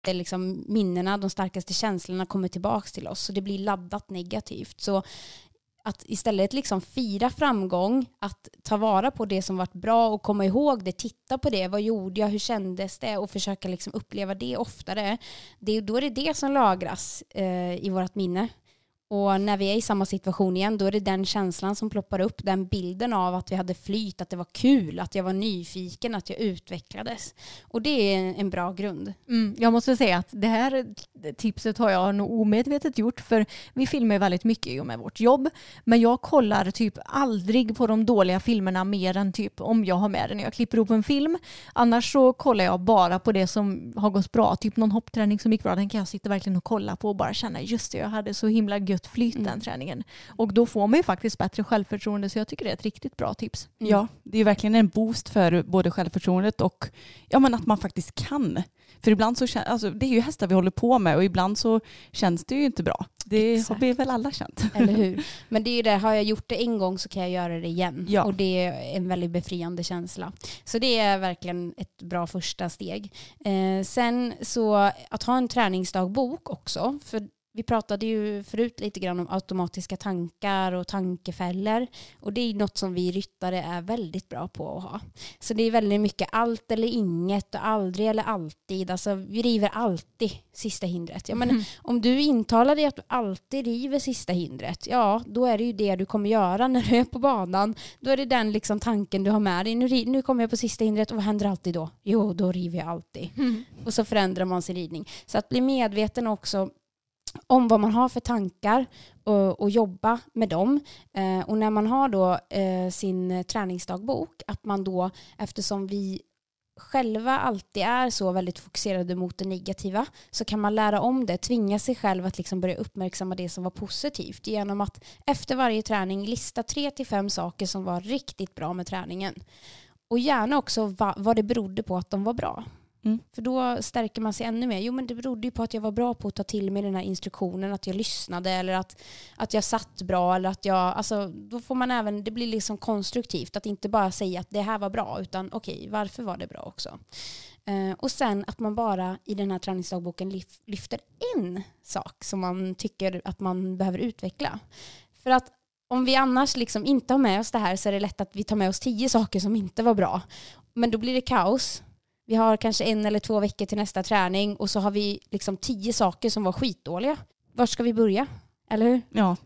Det liksom minnena, de starkaste känslorna kommer tillbaka till oss Så det blir laddat negativt. Så att istället liksom fira framgång, att ta vara på det som varit bra och komma ihåg det, titta på det, vad gjorde jag, hur kändes det och försöka liksom uppleva det oftare. Det, då är det det som lagras eh, i vårt minne. Och när vi är i samma situation igen, då är det den känslan som ploppar upp, den bilden av att vi hade flyt, att det var kul, att jag var nyfiken, att jag utvecklades. Och det är en bra grund. Mm, jag måste säga att det här tipset har jag nog omedvetet gjort, för vi filmar väldigt mycket i och med vårt jobb, men jag kollar typ aldrig på de dåliga filmerna mer än typ om jag har med det när jag klipper ihop en film. Annars så kollar jag bara på det som har gått bra, typ någon hoppträning som gick bra, den kan jag sitta verkligen och kolla på och bara känna just det, jag hade så himla gött flyt den Mm. träningen. Och då får man ju faktiskt bättre självförtroende så jag tycker det är ett riktigt bra tips. Ja, det är verkligen en boost för både självförtroendet och ja, men att man faktiskt kan. För ibland så känns, alltså, det är ju hästar vi håller på med och ibland så känns det ju inte bra. Det har Exakt. vi väl alla känt. Eller hur? Men det är ju det, har jag gjort det en gång så kan jag göra det igen. Ja. Och det är en väldigt befriande känsla. Så det är verkligen ett bra första steg. Eh, sen så att ha en träningsdagbok också. För vi pratade ju förut lite grann om automatiska tankar och tankefällor. Och det är något som vi ryttare är väldigt bra på att ha. Så det är väldigt mycket allt eller inget och aldrig eller alltid. Alltså vi river alltid sista hindret. Jag menar, om du intalar dig att du alltid river sista hindret, ja då är det ju det du kommer göra när du är på banan. Då är det den liksom tanken du har med dig. Nu, nu kommer jag på sista hindret och vad händer alltid då? Jo, då river jag alltid. Och så förändrar man sin ridning. Så att bli medveten också om vad man har för tankar och, och jobba med dem. Eh, och när man har då eh, sin träningsdagbok, att man då, eftersom vi själva alltid är så väldigt fokuserade mot det negativa så kan man lära om det, tvinga sig själv att liksom börja uppmärksamma det som var positivt genom att efter varje träning lista tre till fem saker som var riktigt bra med träningen. Och gärna också va, vad det berodde på att de var bra. Mm. För då stärker man sig ännu mer. Jo men det berodde ju på att jag var bra på att ta till mig den här instruktionen, att jag lyssnade eller att, att jag satt bra eller att jag, alltså då får man även, det blir liksom konstruktivt att inte bara säga att det här var bra utan okej, varför var det bra också? Eh, och sen att man bara i den här träningsdagboken lyf- lyfter en sak som man tycker att man behöver utveckla. För att om vi annars liksom inte har med oss det här så är det lätt att vi tar med oss tio saker som inte var bra. Men då blir det kaos. Vi har kanske en eller två veckor till nästa träning och så har vi liksom tio saker som var skitdåliga. Var ska vi börja? Eller hur? Ja,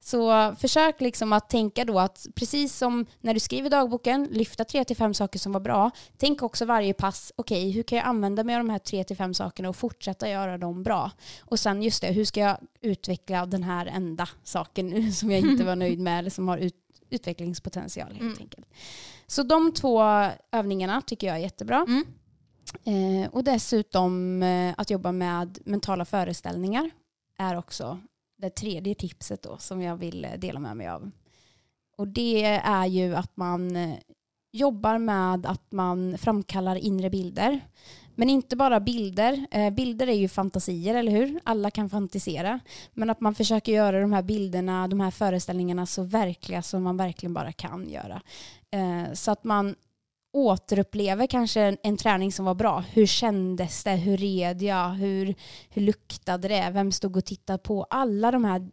Så försök liksom att tänka då att precis som när du skriver dagboken, lyfta tre till fem saker som var bra. Tänk också varje pass, okej hur kan jag använda mig av de här tre till fem sakerna och fortsätta göra dem bra? Och sen just det, hur ska jag utveckla den här enda saken nu som jag inte var nöjd med eller som har ut, utvecklingspotential helt Mm. enkelt. Så de två övningarna tycker jag är jättebra. Mm. Eh, och dessutom eh, att jobba med mentala föreställningar är också det tredje tipset då som jag vill eh, dela med mig av. Och det är ju att man eh, jobbar med att man framkallar inre bilder. Men inte bara bilder. Eh, bilder är ju fantasier, eller hur? Alla kan fantisera. Men att man försöker göra de här bilderna, de här föreställningarna så verkliga som man verkligen bara kan göra. Eh, så att man återupplever kanske en, en träning som var bra. Hur kändes det? Hur red jag? Hur, hur luktade det? Vem stod och tittade på? Alla de här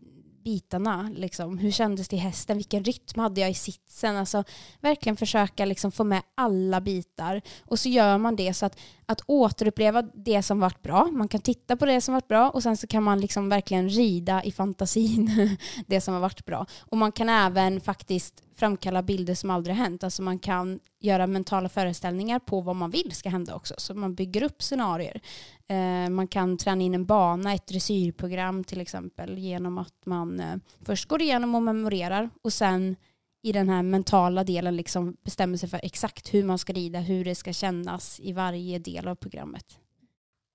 bitarna. Liksom. Hur kändes det i hästen? Vilken rytm hade jag i sitsen? Alltså, verkligen försöka liksom, få med alla bitar. Och så gör man det så att, att återuppleva det som varit bra. Man kan titta på det som varit bra och sen så kan man liksom verkligen rida i fantasin det som har varit bra. Och man kan även faktiskt framkalla bilder som aldrig hänt. Alltså man kan göra mentala föreställningar på vad man vill ska hända också. Så man bygger upp scenarier. Eh, man kan träna in en bana, ett dressyrprogram till exempel genom att man eh, först går igenom och memorerar och sen i den här mentala delen liksom bestämmer sig för exakt hur man ska rida, hur det ska kännas i varje del av programmet.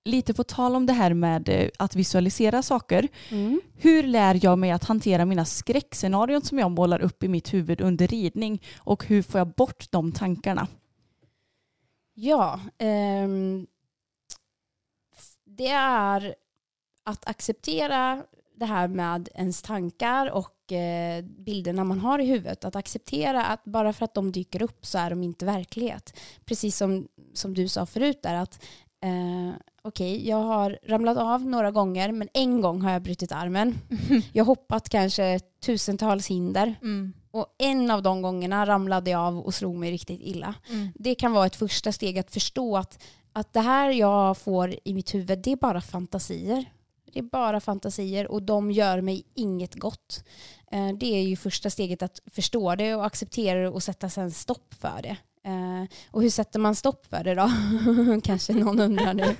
Lite på tal om det här med eh, att visualisera saker. Mm. Hur lär jag mig att hantera mina skräckscenarion som jag målar upp i mitt huvud under ridning och hur får jag bort de tankarna? Ja, ehm, det är att acceptera det här med ens tankar och eh, bilderna man har i huvudet. Att acceptera att bara för att de dyker upp så är de inte verklighet. Precis som, som du sa förut där att eh, okej, okay, jag har ramlat av några gånger men en gång har jag brutit armen. Jag har hoppat kanske tusentals hinder. Mm. Och en av de gångerna ramlade jag av och slog mig riktigt illa. Mm. Det kan vara ett första steg att förstå att, att det här jag får i mitt huvud, det är bara fantasier. Det är bara fantasier och de gör mig inget gott. Eh, det är ju första steget att förstå det och acceptera det och sätta sen stopp för det. Eh, och hur sätter man stopp för det då? Kanske någon undrar nu.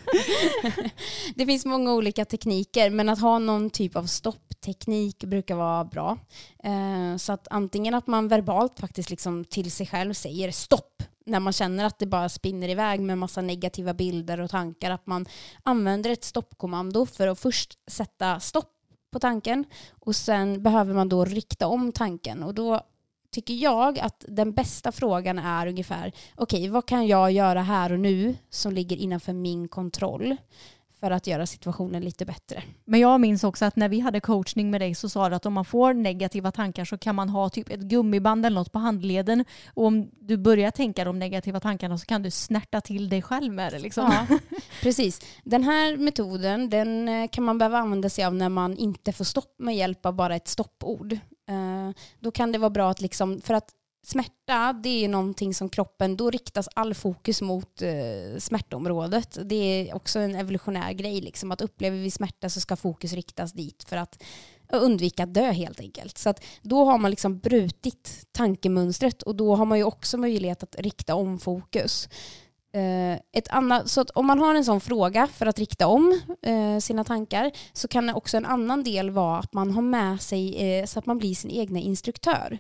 det finns många olika tekniker men att ha någon typ av stoppteknik brukar vara bra. Eh, så att antingen att man verbalt faktiskt liksom till sig själv säger stopp när man känner att det bara spinner iväg med massa negativa bilder och tankar. Att man använder ett stoppkommando för att först sätta stopp på tanken och sen behöver man då rikta om tanken och då tycker jag att den bästa frågan är ungefär okej, okay, vad kan jag göra här och nu som ligger innanför min kontroll för att göra situationen lite bättre. Men jag minns också att när vi hade coachning med dig så sa du att om man får negativa tankar så kan man ha typ ett gummiband eller något på handleden och om du börjar tänka de negativa tankarna så kan du snärta till dig själv med det. Liksom. Ja, precis. Den här metoden den eh, kan man behöva använda sig av när man inte får stopp med hjälp av bara ett stoppord. Eh, då kan det vara bra att liksom, för att smärta det är någonting som kroppen, då riktas all fokus mot eh, smärtområdet. Det är också en evolutionär grej, liksom, att upplever vi smärta så ska fokus riktas dit för att undvika att dö helt enkelt. Så att då har man liksom brutit tankemönstret och då har man ju också möjlighet att rikta om fokus. Eh, ett annat, så om man har en sån fråga för att rikta om eh, sina tankar så kan också en annan del vara att man har med sig eh, så att man blir sin egna instruktör.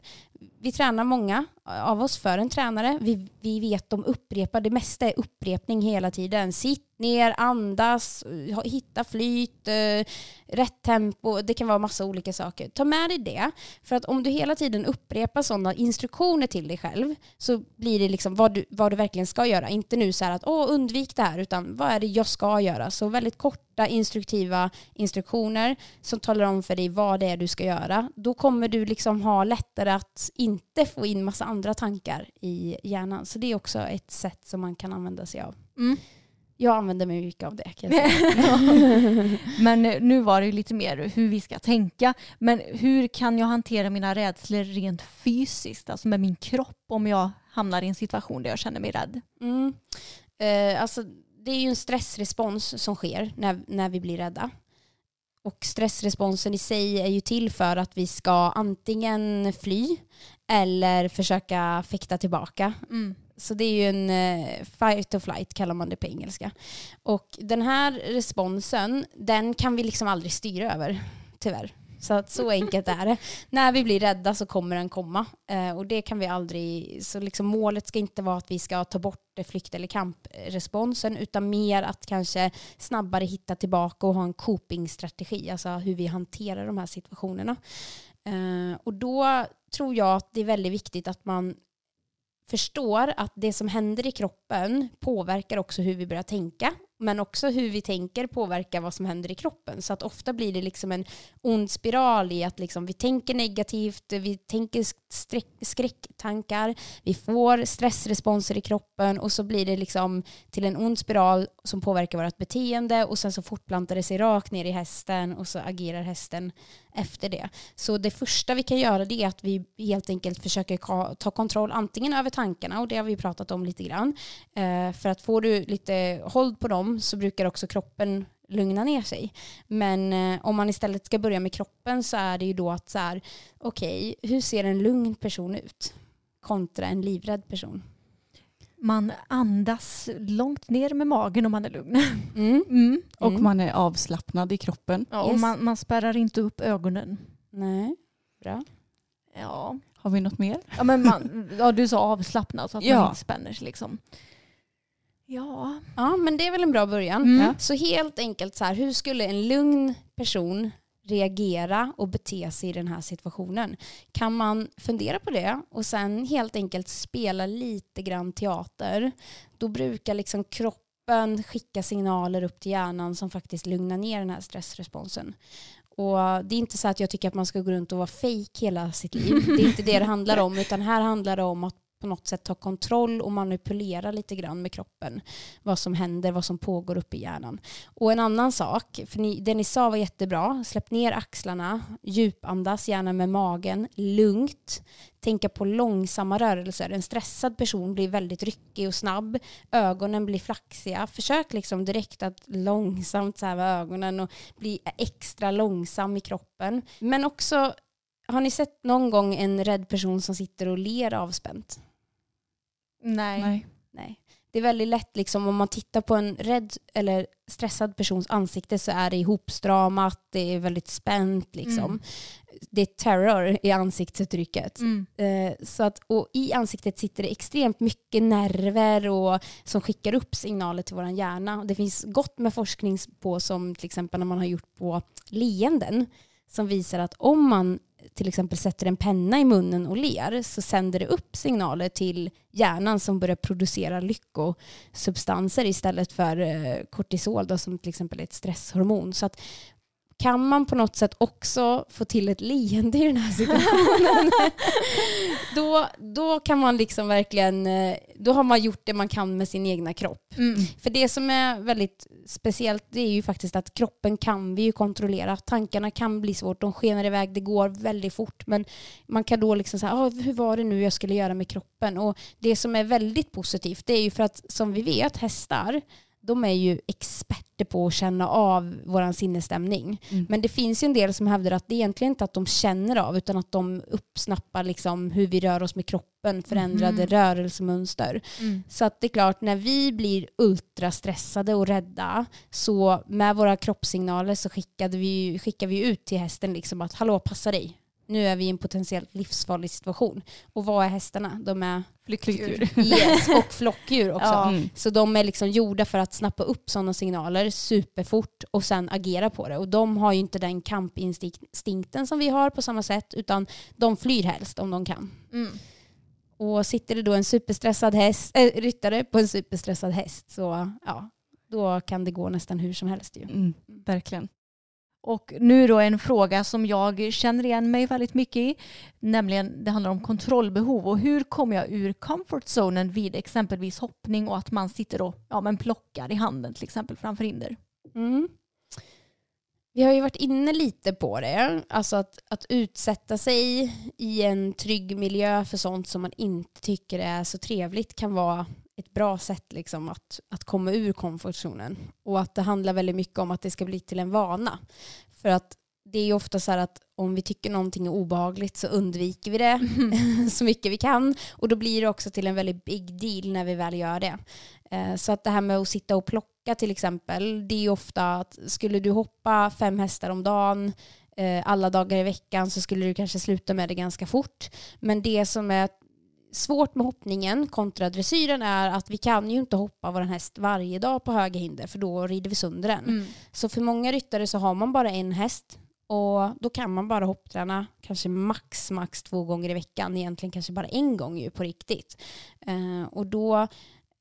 Vi tränar många eh, av oss för en tränare. Vi, vi vet de upprepar, det mesta är upprepning hela tiden. Sitt ner, andas, eh, hitta flyt, eh, rätt tempo. Det kan vara massa olika saker. Ta med dig det. För att om du hela tiden upprepar sådana instruktioner till dig själv så blir det liksom vad du, vad du verkligen ska göra. Inte nu så här att Åh, undvik det här utan vad är det jag ska göra? Så väldigt korta instruktiva instruktioner som talar om för dig vad det är du ska göra. Då kommer du liksom ha lättare att inte få in massa andra tankar i hjärnan. Så det är också ett sätt som man kan använda sig av. Mm. Jag använder mig mycket av det. Men nu var det lite mer hur vi ska tänka. Men hur kan jag hantera mina rädslor rent fysiskt, alltså med min kropp om jag hamnar i en situation där jag känner mig rädd? Mm. Eh, alltså, det är ju en stressrespons som sker när, när vi blir rädda. Och stressresponsen i sig är ju till för att vi ska antingen fly eller försöka fäkta tillbaka. Mm. Så det är ju en uh, fight or flight kallar man det på engelska. Och den här responsen, den kan vi liksom aldrig styra över, tyvärr. Så att så enkelt är det. När vi blir rädda så kommer den komma. Uh, och det kan vi aldrig, så liksom målet ska inte vara att vi ska ta bort flykt eller kampresponsen utan mer att kanske snabbare hitta tillbaka och ha en copingstrategi, alltså hur vi hanterar de här situationerna. Uh, och då tror jag att det är väldigt viktigt att man förstår att det som händer i kroppen påverkar också hur vi börjar tänka. Men också hur vi tänker påverkar vad som händer i kroppen. Så att ofta blir det liksom en ond spiral i att liksom vi tänker negativt, vi tänker skräcktankar, vi får stressresponser i kroppen och så blir det liksom till en ond spiral som påverkar vårt beteende och sen så fortplantar det sig rakt ner i hästen och så agerar hästen efter det. Så det första vi kan göra det är att vi helt enkelt försöker ta kontroll antingen över tankarna och det har vi pratat om lite grann. Eh, för att får du lite håll på dem så brukar också kroppen lugna ner sig. Men eh, om man istället ska börja med kroppen så är det ju då att så här, okej, hur ser en lugn person ut kontra en livrädd person? Man andas långt ner med magen om man är lugn. Mm. Mm. Och Mm. man är avslappnad i kroppen. Ja, och Yes. man, man spärrar inte upp ögonen. Nej, bra. Ja, Har vi något mer? ja, men man, ja du sa avslappnad så att man Ja. inte spänner sig liksom. Ja. Ja, men det är väl en bra början. Mm. Så helt enkelt så här, hur skulle en lugn person reagera och bete sig i den här situationen? Kan man fundera på det och sen helt enkelt spela lite grann teater, då brukar liksom kroppen skicka signaler upp till hjärnan som faktiskt lugnar ner den här stressresponsen. Och det är inte så att jag tycker att man ska gå runt och vara fake hela sitt liv. Det är inte det det handlar om, utan här handlar det om att på något sätt ta kontroll och manipulera lite grann med kroppen. Vad som händer, vad som pågår uppe i hjärnan. Och en annan sak, för ni, det ni sa var jättebra, släpp ner axlarna, djupandas gärna med magen, lugnt, tänka på långsamma rörelser. En stressad person blir väldigt ryckig och snabb, ögonen blir flaxiga. Försök liksom direkt att långsamt så här med ögonen och bli extra långsam i kroppen. Men också, har ni sett någon gång en rädd person som sitter och ler avspänt? Nej. Nej. Nej. Det är väldigt lätt, liksom, om man tittar på en rädd eller stressad persons ansikte så är det ihopstramat, det är väldigt spänt. Liksom. Mm. Det är terror i ansiktsuttrycket. Mm. Eh, så att, och I ansiktet sitter det extremt mycket nerver och, som skickar upp signaler till vår hjärna. Och Det finns gott med forskning på som till exempel när man har gjort på leenden som visar att om man till exempel sätter en penna i munnen och ler så sänder det upp signaler till hjärnan som börjar producera lyckosubstanser istället för eh, kortisol då, som till exempel är ett stresshormon. Så att kan man på något sätt också få till ett leende i den här situationen då, då kan man liksom verkligen, eh, då har man gjort det man kan med sin egna kropp. Mm. För det som är väldigt speciellt det är ju faktiskt att kroppen kan vi ju kontrollera. Tankarna kan bli svårt, de skenar iväg, det går väldigt fort. Men man kan då liksom säga, ah, hur var det nu jag skulle göra med kroppen? Och det som är väldigt positivt det är ju för att som vi vet, hästar, de är ju experter på att känna av vår sinnesstämning. Mm. Men det finns ju en del som hävdar att det egentligen inte är att de känner av utan att de uppsnappar liksom hur vi rör oss med kroppen, förändrade Mhm. rörelsemönster. Mm. Så att det är klart, när vi blir ultra stressade och rädda så med våra kroppssignaler så skickade vi, skickar vi ut till hästen liksom att hallå passa dig. Nu är vi i en potentiellt livsfarlig situation. Och vad är hästarna? De är Flyktdjur. yes, och flockdjur också. Ja. Mm. Så de är liksom gjorda för att snappa upp sådana signaler superfort och sen agera på det. Och de har ju inte den kampinstinkten som vi har på samma sätt utan de flyr helst om de kan. Mm. Och sitter det då en superstressad häst, äh, ryttare på en superstressad häst så ja, då kan det gå nästan hur som helst ju. Mm. Verkligen. Och nu då en fråga som jag känner igen mig väldigt mycket i, nämligen det handlar om kontrollbehov och hur kommer jag ur comfortzonen vid exempelvis hoppning och att man sitter och ja, men plockar i handen till exempel framför hinder. Mm. Vi har ju varit inne lite på det, alltså att, att utsätta sig i en trygg miljö för sånt som man inte tycker är så trevligt kan vara ett bra sätt liksom att, att komma ur komfortzonen. Och att det handlar väldigt mycket om att det ska bli till en vana. För att det är ju ofta så här att om vi tycker någonting är obehagligt så undviker vi det så mycket vi kan. Och då blir det också till en väldigt big deal när vi väl gör det. Eh, Så att det här med att sitta och plocka till exempel, det är ju ofta att skulle du hoppa fem hästar om dagen eh, alla dagar i veckan så skulle du kanske sluta med det ganska fort. Men det som är svårt med hoppningen kontra dressyren är att vi kan ju inte hoppa vår häst varje dag på höga hinder för då rider vi sönder den. Mm. Så för många ryttare så har man bara en häst och då kan man bara hoppträna kanske max, max två gånger i veckan. Egentligen kanske bara en gång ju på riktigt. Eh, och då,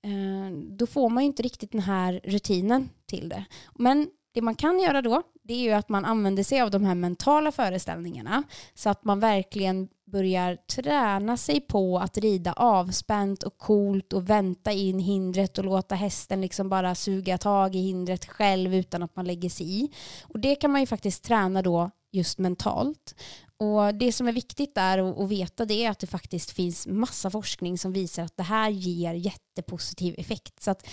eh, då får man ju inte riktigt den här rutinen till det. Men det man kan göra då, det är ju att man använder sig av de här mentala föreställningarna så att man verkligen börjar träna sig på att rida avspänt och coolt och vänta in hindret och låta hästen liksom bara suga tag i hindret själv utan att man lägger sig i. Och det kan man ju faktiskt träna då just mentalt. Och det som är viktigt där att veta det är att det faktiskt finns massa forskning som visar att det här ger jättepositiv effekt. Så att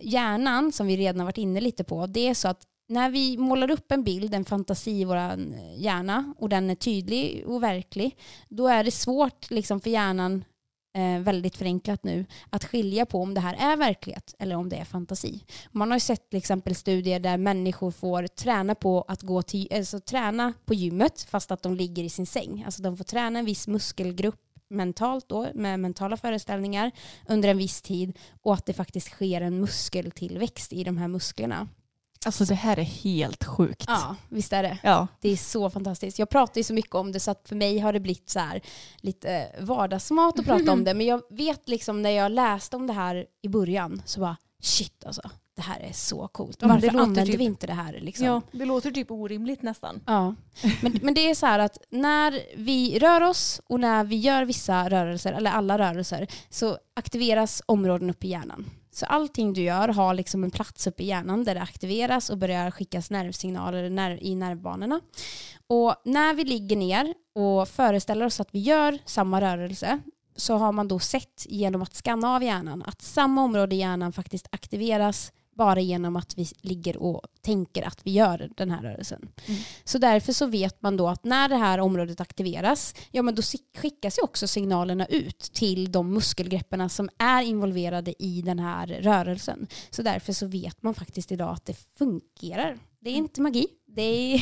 hjärnan, som vi redan varit inne lite på, det är så att när vi målar upp en bild, en fantasi i vår eh, hjärna och den är tydlig och verklig, då är det svårt liksom, för hjärnan eh, väldigt förenklat nu, att skilja på om det här är verklighet eller om det är fantasi. Man har ju sett till exempel studier där människor får träna på att gå till, alltså träna på gymmet fast att de ligger i sin säng. Alltså de får träna en viss muskelgrupp mentalt då, med mentala föreställningar under en viss tid och att det faktiskt sker en muskeltillväxt i de här musklerna. Alltså det här är helt sjukt. Ja, visst är det. Ja. Det är så fantastiskt. Jag pratar ju så mycket om det så att för mig har det blivit så här lite vardagsmat att prata om det. Men jag vet liksom när jag läste om det här i början så bara shit alltså. Det här är så coolt. Ja, Varför använder typ- vi inte det här liksom? Ja, det låter typ orimligt nästan. Ja, men, men det är så här att när vi rör oss och när vi gör vissa rörelser, eller alla rörelser, så aktiveras områden upp i hjärnan. Så allting du gör har liksom en plats uppe i hjärnan där det aktiveras och börjar skickas nervsignaler i nervbanorna. Och när vi ligger ner och föreställer oss att vi gör samma rörelse så har man då sett genom att skanna av hjärnan att samma område i hjärnan faktiskt aktiveras bara genom att vi ligger och tänker att vi gör den här rörelsen. Mm. Så därför så vet man då att när det här området aktiveras, ja men då skickas ju också signalerna ut till de muskelgrepperna som är involverade i den här rörelsen. Så därför så vet man faktiskt idag att det fungerar. Det är inte magi, det är,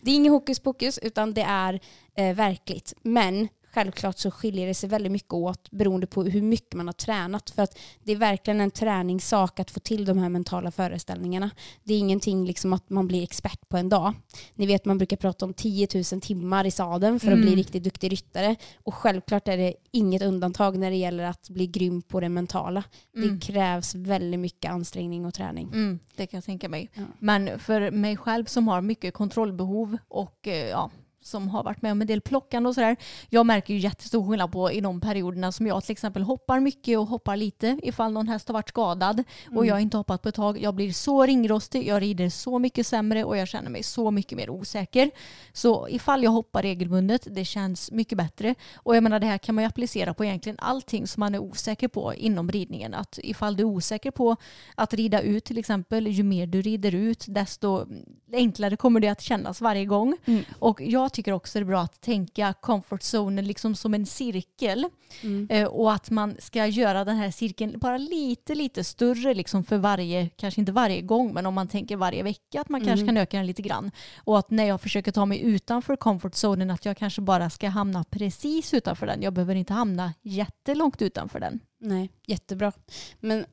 det är inget hokus pokus utan det är eh, verkligt. Men självklart så skiljer det sig väldigt mycket åt beroende på hur mycket man har tränat. För att det är verkligen en träningssak att få till de här mentala föreställningarna. Det är ingenting liksom att man blir expert på en dag. Ni vet man brukar prata om 10 000 timmar i sadeln för att bli Mm. riktigt duktig ryttare. Och självklart är det inget undantag när det gäller att bli grym på det mentala. Mm. Det krävs väldigt mycket ansträngning och träning. Mm, det kan jag tänka mig. Ja. Men för mig själv som har mycket kontrollbehov och eh, ja, som har varit med om en del plockande och sådär. Jag märker ju jättestor skillnad på i de perioderna som jag till exempel hoppar mycket och hoppar lite ifall någon häst har varit skadad och jag har inte hoppat på ett tag. Jag blir så ringrostig, jag rider så mycket sämre och jag känner mig så mycket mer osäker. Så ifall jag hoppar regelbundet, det känns mycket bättre. Och jag menar det här kan man ju applicera på egentligen allting som man är osäker på inom ridningen. Att ifall du är osäker på att rida ut till exempel, ju mer du rider ut desto enklare kommer det att kännas varje gång. Mm. Och jag tycker också det är bra att tänka comfort zone liksom som en cirkel. Mm. Eh, och att man ska göra den här cirkeln bara lite, lite större liksom för varje, kanske inte varje gång, men om man tänker varje vecka att man kanske Mm. kan öka den lite grann. Och att när jag försöker ta mig utanför comfort zonen att jag kanske bara ska hamna precis utanför den. Jag behöver inte hamna jättelångt utanför den. Nej, jättebra. Men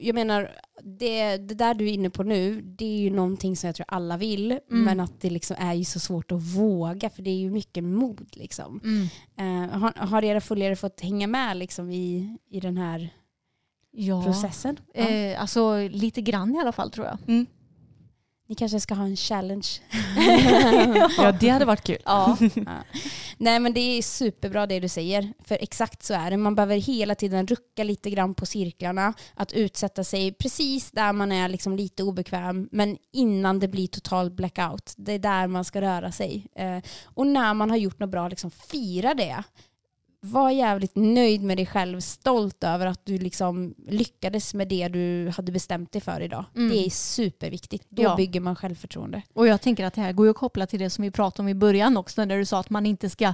jag menar, det, det där du är inne på nu, det är ju någonting som jag tror alla vill, Mm. men att det liksom är ju så svårt att våga, för det är ju mycket mod. Liksom. Eh, har, har era följare fått hänga med liksom, i, i den här Ja. processen? Ja. Eh, alltså lite grann i alla fall tror jag. Ni kanske ska ha en challenge? Ja, det hade varit kul. Ja. Ja. Nej men det är superbra det du säger. För exakt så är det. Man behöver hela tiden rucka lite grann på cirklarna. Att utsätta sig precis där man är liksom lite obekväm. Men innan det blir total blackout. Det är där man ska röra sig. Eh, och när man har gjort något bra, liksom fira det. Var jävligt nöjd med dig själv, stolt över att du liksom lyckades med det du hade bestämt dig för idag. Mm. Det är superviktigt. Då Ja. bygger man självförtroende. Och jag tänker att det här går ju att koppla till det som vi pratade om i början också när du sa att man inte ska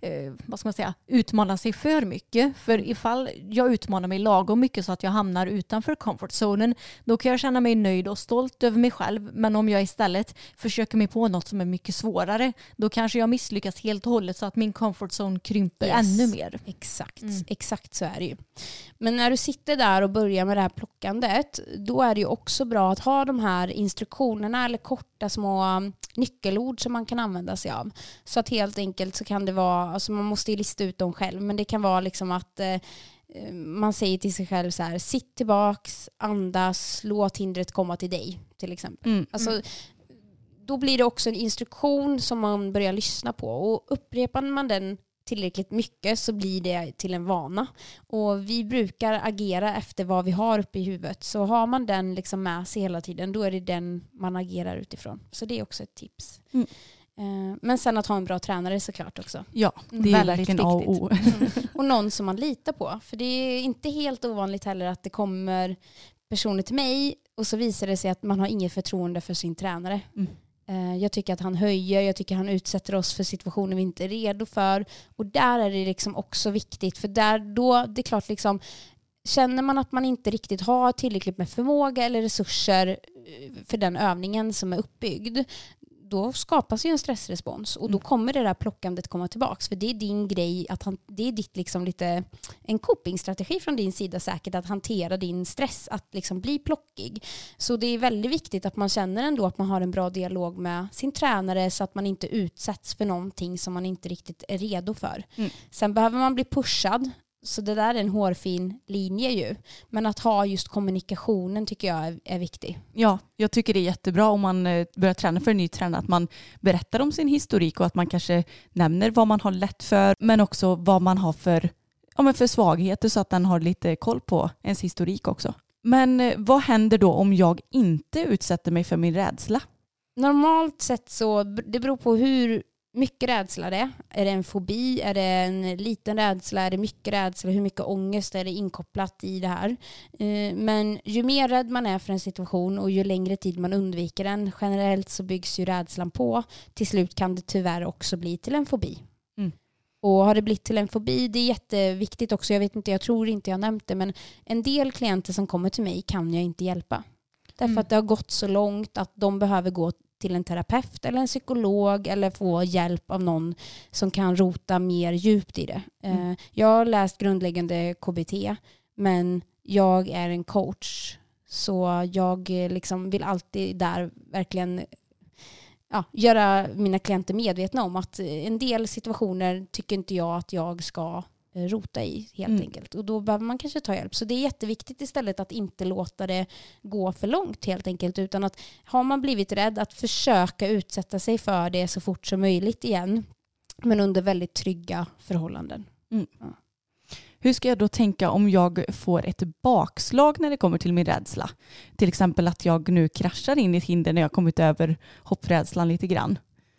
eh, vad ska man säga, utmana sig för mycket. För ifall jag utmanar mig lagom mycket så att jag hamnar utanför comfort zonen då kan jag känna mig nöjd och stolt över mig själv. Men om jag istället försöker mig på något som är mycket svårare då kanske jag misslyckas helt och hållet så att min comfort zone krymper Yes. ännu mer. Exakt, Mm. exakt så är det ju. Men när du sitter där och börjar med det här plockandet, då är det ju också bra att ha de här instruktionerna eller korta små um, nyckelord som man kan använda sig av. Så att helt enkelt så kan det vara, alltså man måste ju lista ut dem själv, men det kan vara liksom att eh, eh, man säger till sig själv så här, sitt tillbaks, andas, låt hindret komma till dig till exempel. Mm. Alltså, Då blir det också en instruktion som man börjar lyssna på och upprepar man den tillräckligt mycket så blir det till en vana. Och vi brukar agera efter vad vi har uppe i huvudet. Så har man den liksom med sig hela tiden då är det den man agerar utifrån. Så det är också ett tips. Mm. Eh, Men sen att ha en bra tränare såklart också. Ja, det är Väldigt verkligen A och O. Och någon som man litar på. För det är inte helt ovanligt heller att det kommer personer till mig och så visar det sig att man har inget förtroende för sin tränare. Mm. Eh, jag tycker att han höjer, jag tycker han utsätter oss för situationer vi inte är redo för. Och där är det liksom också viktigt, för där då, det är klart liksom, känner man att man inte riktigt har tillräckligt med förmåga eller resurser eh, för den övningen som är uppbyggd, då skapas ju en stressrespons och då kommer det där plockandet komma tillbaks. För det är din grej, att han, det är ditt liksom lite, en copingstrategi från din sida säkert att hantera din stress, att liksom bli plockig. Så det är väldigt viktigt att man känner ändå att man har en bra dialog med sin tränare så att man inte utsätts för någonting som man inte riktigt är redo för. Mm. Sen behöver man bli pushad, så det där är en hårfin linje ju. Men att ha just kommunikationen tycker jag är, är viktig. Ja, jag tycker det är jättebra om man eh, börjar träna för en ny tränare att man berättar om sin historik och att man kanske nämner vad man har lätt för men också vad man har för, ja, men för svagheter så att den har lite koll på ens historik också. Men eh, vad händer då om jag inte utsätter mig för min rädsla? Normalt sett så, det beror på hur mycket rädsla det är. Det en fobi? Är det en liten rädsla? Är det mycket rädsla? Hur mycket ångest är det inkopplat i det här? Eh, Men ju mer rädd man är för en situation och ju längre tid man undviker den, generellt så byggs ju rädslan på. Till slut kan det tyvärr också bli till en fobi. Mm. Och har det blivit till en fobi, det är jätteviktigt också, jag vet inte, jag tror inte jag nämnt det, men en del klienter som kommer till mig kan jag inte hjälpa. Därför Mm. att det har gått så långt att de behöver gå till en terapeut eller en psykolog eller få hjälp av någon som kan rota mer djupt i det. Mm. Eh, Jag har läst grundläggande KBT men jag är en coach så jag eh, liksom vill alltid där verkligen ja, göra mina klienter medvetna om att eh, en del situationer tycker inte jag att jag ska rota i helt Mm. enkelt. Och då behöver man kanske ta hjälp. Så det är jätteviktigt istället att inte låta det gå för långt helt enkelt. Utan att har man blivit rädd att försöka utsätta sig för det så fort som möjligt igen. Men under väldigt trygga förhållanden. Hur ska jag då tänka om jag får ett bakslag när det kommer till min rädsla? Till exempel att jag nu kraschar in i ett hinder när jag kommit över hopprädslan lite grann.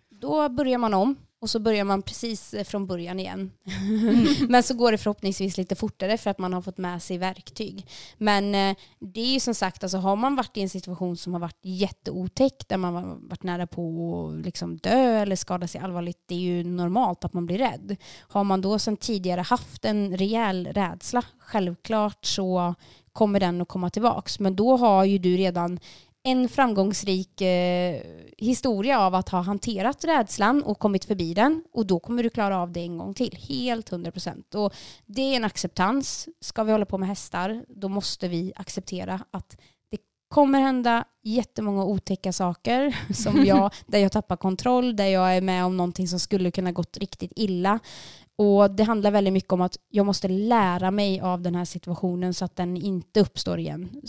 Då börjar man om och så börjar man precis eh, från början igen. Men så går det förhoppningsvis lite fortare för att man har fått med sig verktyg. Men eh, det är ju som sagt, alltså, har man varit i en situation som har varit jätteotäck, där man har varit nära på att liksom dö eller skada sig allvarligt, det är ju normalt att man blir rädd. Har man då sedan tidigare haft en rejäl rädsla, självklart så kommer den att komma tillbaks. Men då har ju du redan en framgångsrik eh, historia av att ha hanterat rädslan och kommit förbi den och då kommer du klara av det en gång till. Helt 100%. Och det är en acceptans. Ska vi hålla på med hästar då måste vi acceptera att det kommer hända jättemånga otäcka saker som jag, där jag tappar kontroll, där jag är med om någonting som skulle kunna gått riktigt illa. Och det handlar väldigt mycket om att jag måste lära mig av den här situationen så att den inte uppstår igen.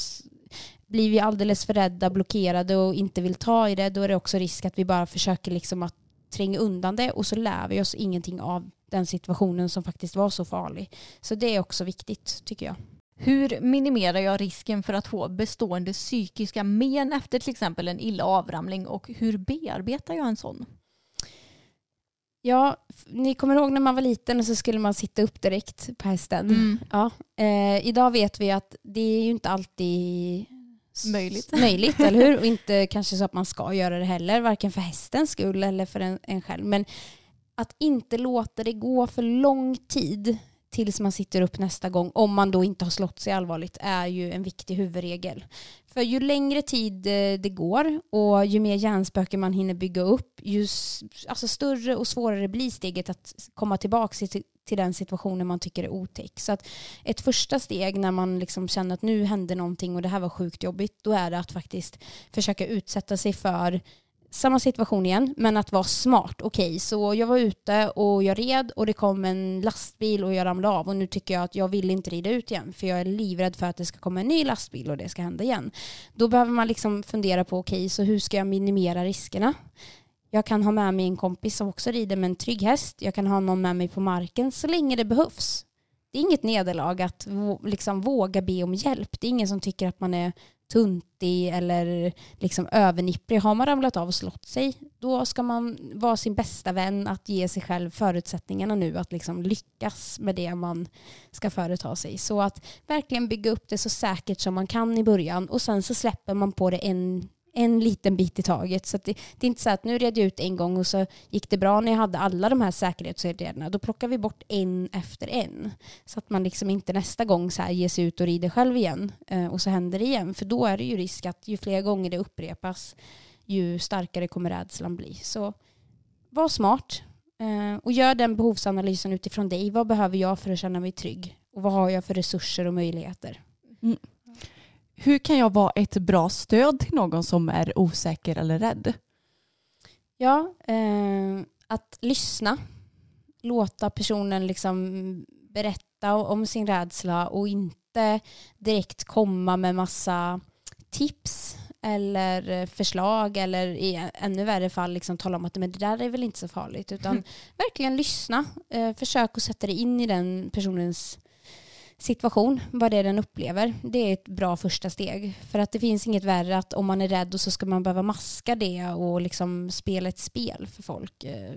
Blir vi alldeles för rädda, blockerade och inte vill ta i det, då är det också risk att vi bara försöker liksom att tränga undan det och så lär vi oss ingenting av den situationen som faktiskt var så farlig. Så det är också viktigt tycker jag. Hur minimerar jag risken för att få bestående psykiska men efter till exempel en illa avramling och hur bearbetar jag en sån? Ja, ni kommer ihåg när man var liten och så skulle man sitta upp direkt på hästen. Ja. Eh, idag vet vi att det är ju inte alltid Möjligt. möjligt eller hur? Och inte kanske så att man ska göra det heller, varken för hästens skull eller för en, en själv. Men att inte låta det gå för lång tid tills man sitter upp nästa gång, om man då inte har slått sig allvarligt, är ju en viktig huvudregel. För ju längre tid eh, det går och ju mer hjärnspöken man hinner bygga upp, ju alltså större och svårare blir steget att komma tillbaka till, den situationen man tycker är otäck. Så att ett första steg när man liksom känner att nu hände någonting och det här var sjukt jobbigt, då är det att faktiskt försöka utsätta sig för samma situation igen, men att vara smart. Okej, så jag var ute och jag red och det kom en lastbil och jag ramlade av och nu tycker jag att jag vill inte rida ut igen för jag är livrädd för att det ska komma en ny lastbil och det ska hända igen. Då behöver man liksom fundera på okej, så hur ska jag minimera riskerna? Jag kan ha med mig en kompis som också rider med en trygg häst. Jag kan ha någon med mig på marken så länge det behövs. Det är inget nederlag att liksom våga be om hjälp. Det är ingen som tycker att man är tuntig eller liksom övernipprig. Har man ramlat av och slått sig, då ska man vara sin bästa vän att ge sig själv förutsättningarna nu att liksom lyckas med det man ska företa sig. Så att verkligen bygga upp det så säkert som man kan i början och sen så släpper man på det en en liten bit i taget. Så att det, det är inte så att nu red jag ut en gång och så gick det bra när jag hade alla de här säkerhetsåtgärderna. Då plockar vi bort en efter en. Så att man liksom inte nästa gång så här ger sig ut och rider själv igen eh, och så händer det igen. För då är det ju risk att ju fler gånger det upprepas ju starkare kommer rädslan bli. Så var smart eh, och gör den behovsanalysen utifrån dig. Vad behöver jag för att känna mig trygg? Och vad har jag för resurser och möjligheter? Mm. Hur kan jag vara ett bra stöd till någon som är osäker eller rädd? Ja, eh, att lyssna. Låta personen liksom berätta om sin rädsla och inte direkt komma med massa tips eller förslag eller i ännu värre fall liksom tala om att men det där är väl inte så farligt utan verkligen lyssna. Eh, försök att sätta dig in i den personens situation, vad det är den upplever. Det är ett bra första steg. För att det finns inget värre att om man är rädd och så ska man behöva maska det och liksom spela ett spel för folk eh,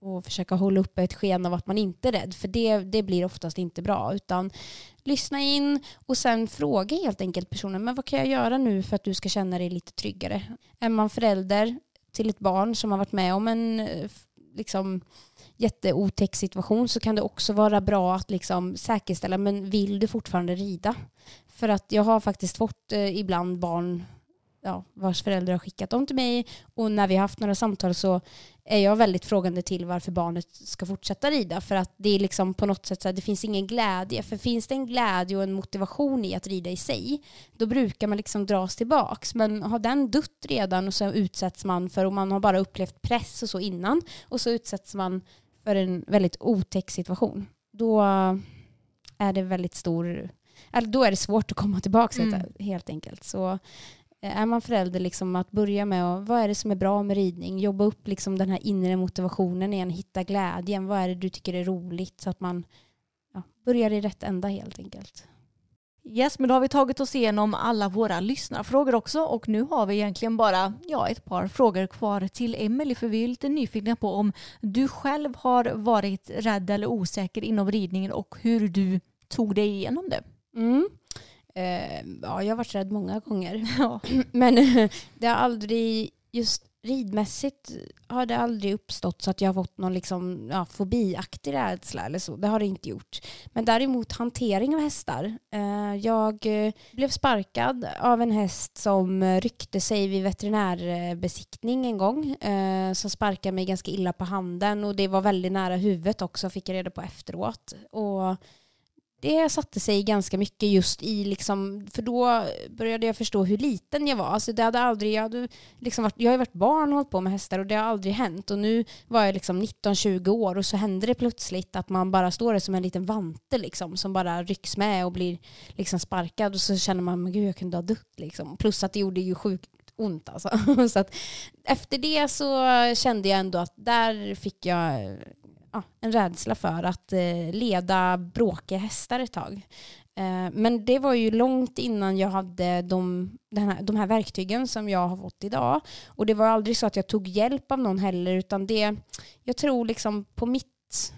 och försöka hålla uppe ett sken av att man inte är rädd. För det, det blir oftast inte bra. Utan lyssna in och sen fråga helt enkelt personen, men vad kan jag göra nu för att du ska känna dig lite tryggare? Är man förälder till ett barn som har varit med om en eh, liksom, jätteotäck situation så kan det också vara bra att liksom säkerställa, men vill du fortfarande rida? För att jag har faktiskt fått eh, ibland barn ja, vars föräldrar har skickat dem till mig. Och när vi har haft några samtal så är jag väldigt frågande till varför barnet ska fortsätta rida. För att det är liksom på något sätt så här, det finns ingen glädje. För finns det en glädje och en motivation i att rida i sig då brukar man liksom dras tillbaks. Men har den dött redan och så utsätts man för och man har bara upplevt press och så innan och så utsätts man för en väldigt otäck situation då är det väldigt stor eller då är det svårt att komma tillbaka Mm. helt, enkelt. Så är man förälder, liksom att börja med att, vad är det som är bra med ridning? Jobba upp liksom den här inre motivationen igen, hitta glädjen. Vad är det du tycker är roligt? Så att man ja, börjar i rätt ända helt enkelt. Yes, men då har vi tagit oss igenom alla våra lyssnarfrågor också och nu har vi egentligen bara ja, ett par frågor kvar till Emelie för vi är lite nyfikna på om du själv har varit rädd eller osäker inom ridningen och hur du tog dig igenom det. Mm. Eh, ja, jag har varit rädd många gånger. Ja. Men det har aldrig, just ridmässigt har det aldrig uppstått så att jag har fått någon liksom, ja, fobiaktig rädsla eller så. Det har det inte gjort. Men däremot hantering av hästar. Eh, jag eh, blev sparkad av en häst som eh, ryckte sig vid veterinärbesiktning en gång. Eh, som sparkade mig ganska illa på handen och det var väldigt nära huvudet också fick jag reda på efteråt. Och det satte sig ganska mycket just i, liksom, för då började jag förstå hur liten jag var. Alltså det hade aldrig, jag, hade liksom varit, jag har ju varit barn och hållit på med hästar och det har aldrig hänt. Och nu var jag liksom 19-20 år och så hände det plötsligt att man bara står där som en liten vante liksom, som bara rycks med och blir liksom sparkad och så känner man, men gud jag kunde ha dött liksom. Plus att det gjorde ju sjukt ont alltså. så att efter det så kände jag ändå att där fick jag ja, en rädsla för att eh, leda bråkiga hästar ett tag. Eh, men det var ju långt innan jag hade de, den här, de här verktygen som jag har fått idag. Och det var aldrig så att jag tog hjälp av någon heller, utan det, jag tror liksom på mitt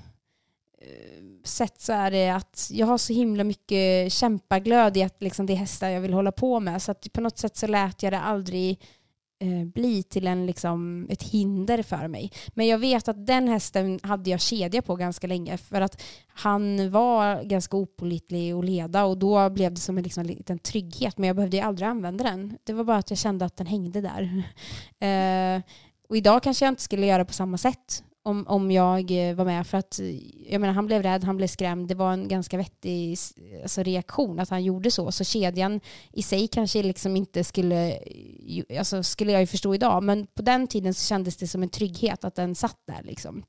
eh, sätt så är det att jag har så himla mycket kämpaglöd i att liksom det är hästar jag vill hålla på med. Så att på något sätt så lät jag det aldrig eh, Eh, bli till en, liksom, ett hinder för mig. Men jag vet att den hästen hade jag kedja på ganska länge för att han var ganska opolitlig att leda och då blev det som en liksom, liten trygghet men jag behövde ju aldrig använda den. Det var bara att jag kände att den hängde där. Eh, och idag kanske jag inte skulle göra på samma sätt om, om jag eh, var med för att eh, jag menar, han blev rädd, han blev skrämd. Det var en ganska vettig alltså, reaktion att han gjorde så. Så kedjan i sig kanske liksom inte skulle, eh, alltså skulle jag ju förstå idag, men på den tiden så kändes det som en trygghet att den satt där liksom.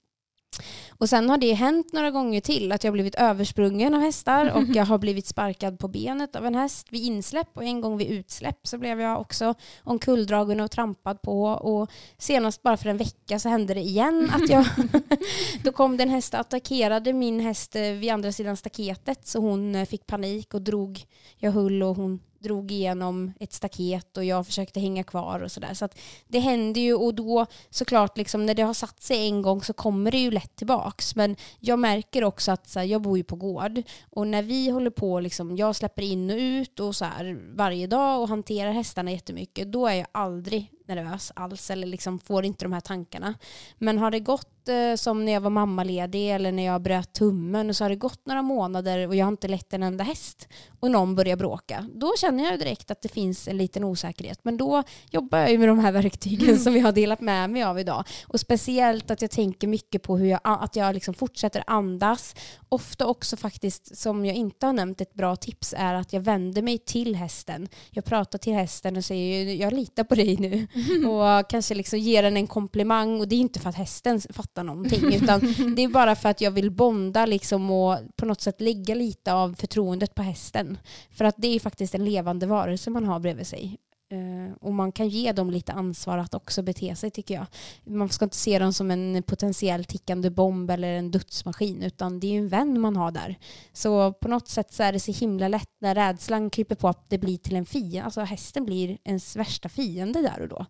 Och sen har det hänt några gånger till att jag har blivit översprungen av hästar och jag har blivit sparkad på benet av en häst. Vid insläpp och en gång vid utsläpp så blev jag också omkulldragen och trampad på. Och senast bara för en vecka så hände det igen att jag då kom det en häst och attackerade min häst eh, vid andra sidan staketet. Så hon eh, fick panik och drog, jag höll och hon drog igenom ett staket och jag försökte hänga kvar och sådär. Så att det händer ju och då såklart liksom när det har satt sig en gång så kommer det ju lätt tillbaks. Men jag märker också att så här, jag bor ju på gård och när vi håller på liksom, jag släpper in och ut och så här varje dag och hanterar hästarna jättemycket, då är jag aldrig nervös alls eller liksom får inte de här tankarna. Men har det gått eh, som när jag var mammaledig eller när jag bröt tummen och så har det gått några månader och jag har inte lett en enda häst och någon börjar bråka, då känner jag direkt att det finns en liten osäkerhet. Men då jobbar jag ju med de här verktygen som jag har delat med mig av idag. Och speciellt att jag tänker mycket på hur jag, att jag liksom fortsätter andas. Ofta också faktiskt, som jag inte har nämnt, ett bra tips är att jag vänder mig till hästen. Jag pratar till hästen och säger jag litar på dig nu. Och kanske liksom ger den en komplimang. Och det är inte för att hästen fattar någonting, utan det är bara för att jag vill bonda liksom och på något sätt lägga lite av förtroendet på hästen. För att det är faktiskt en levande varelse man har bredvid sig. Eh, och man kan ge dem lite ansvar att också bete sig tycker jag. Man ska inte se dem som en potentiell tickande bomb eller en dödsmaskin utan det är ju en vän man har där. Så på något sätt så är det så himla lätt när rädslan kryper på att det blir till en fiende. Alltså hästen blir ens värsta fiende där och då.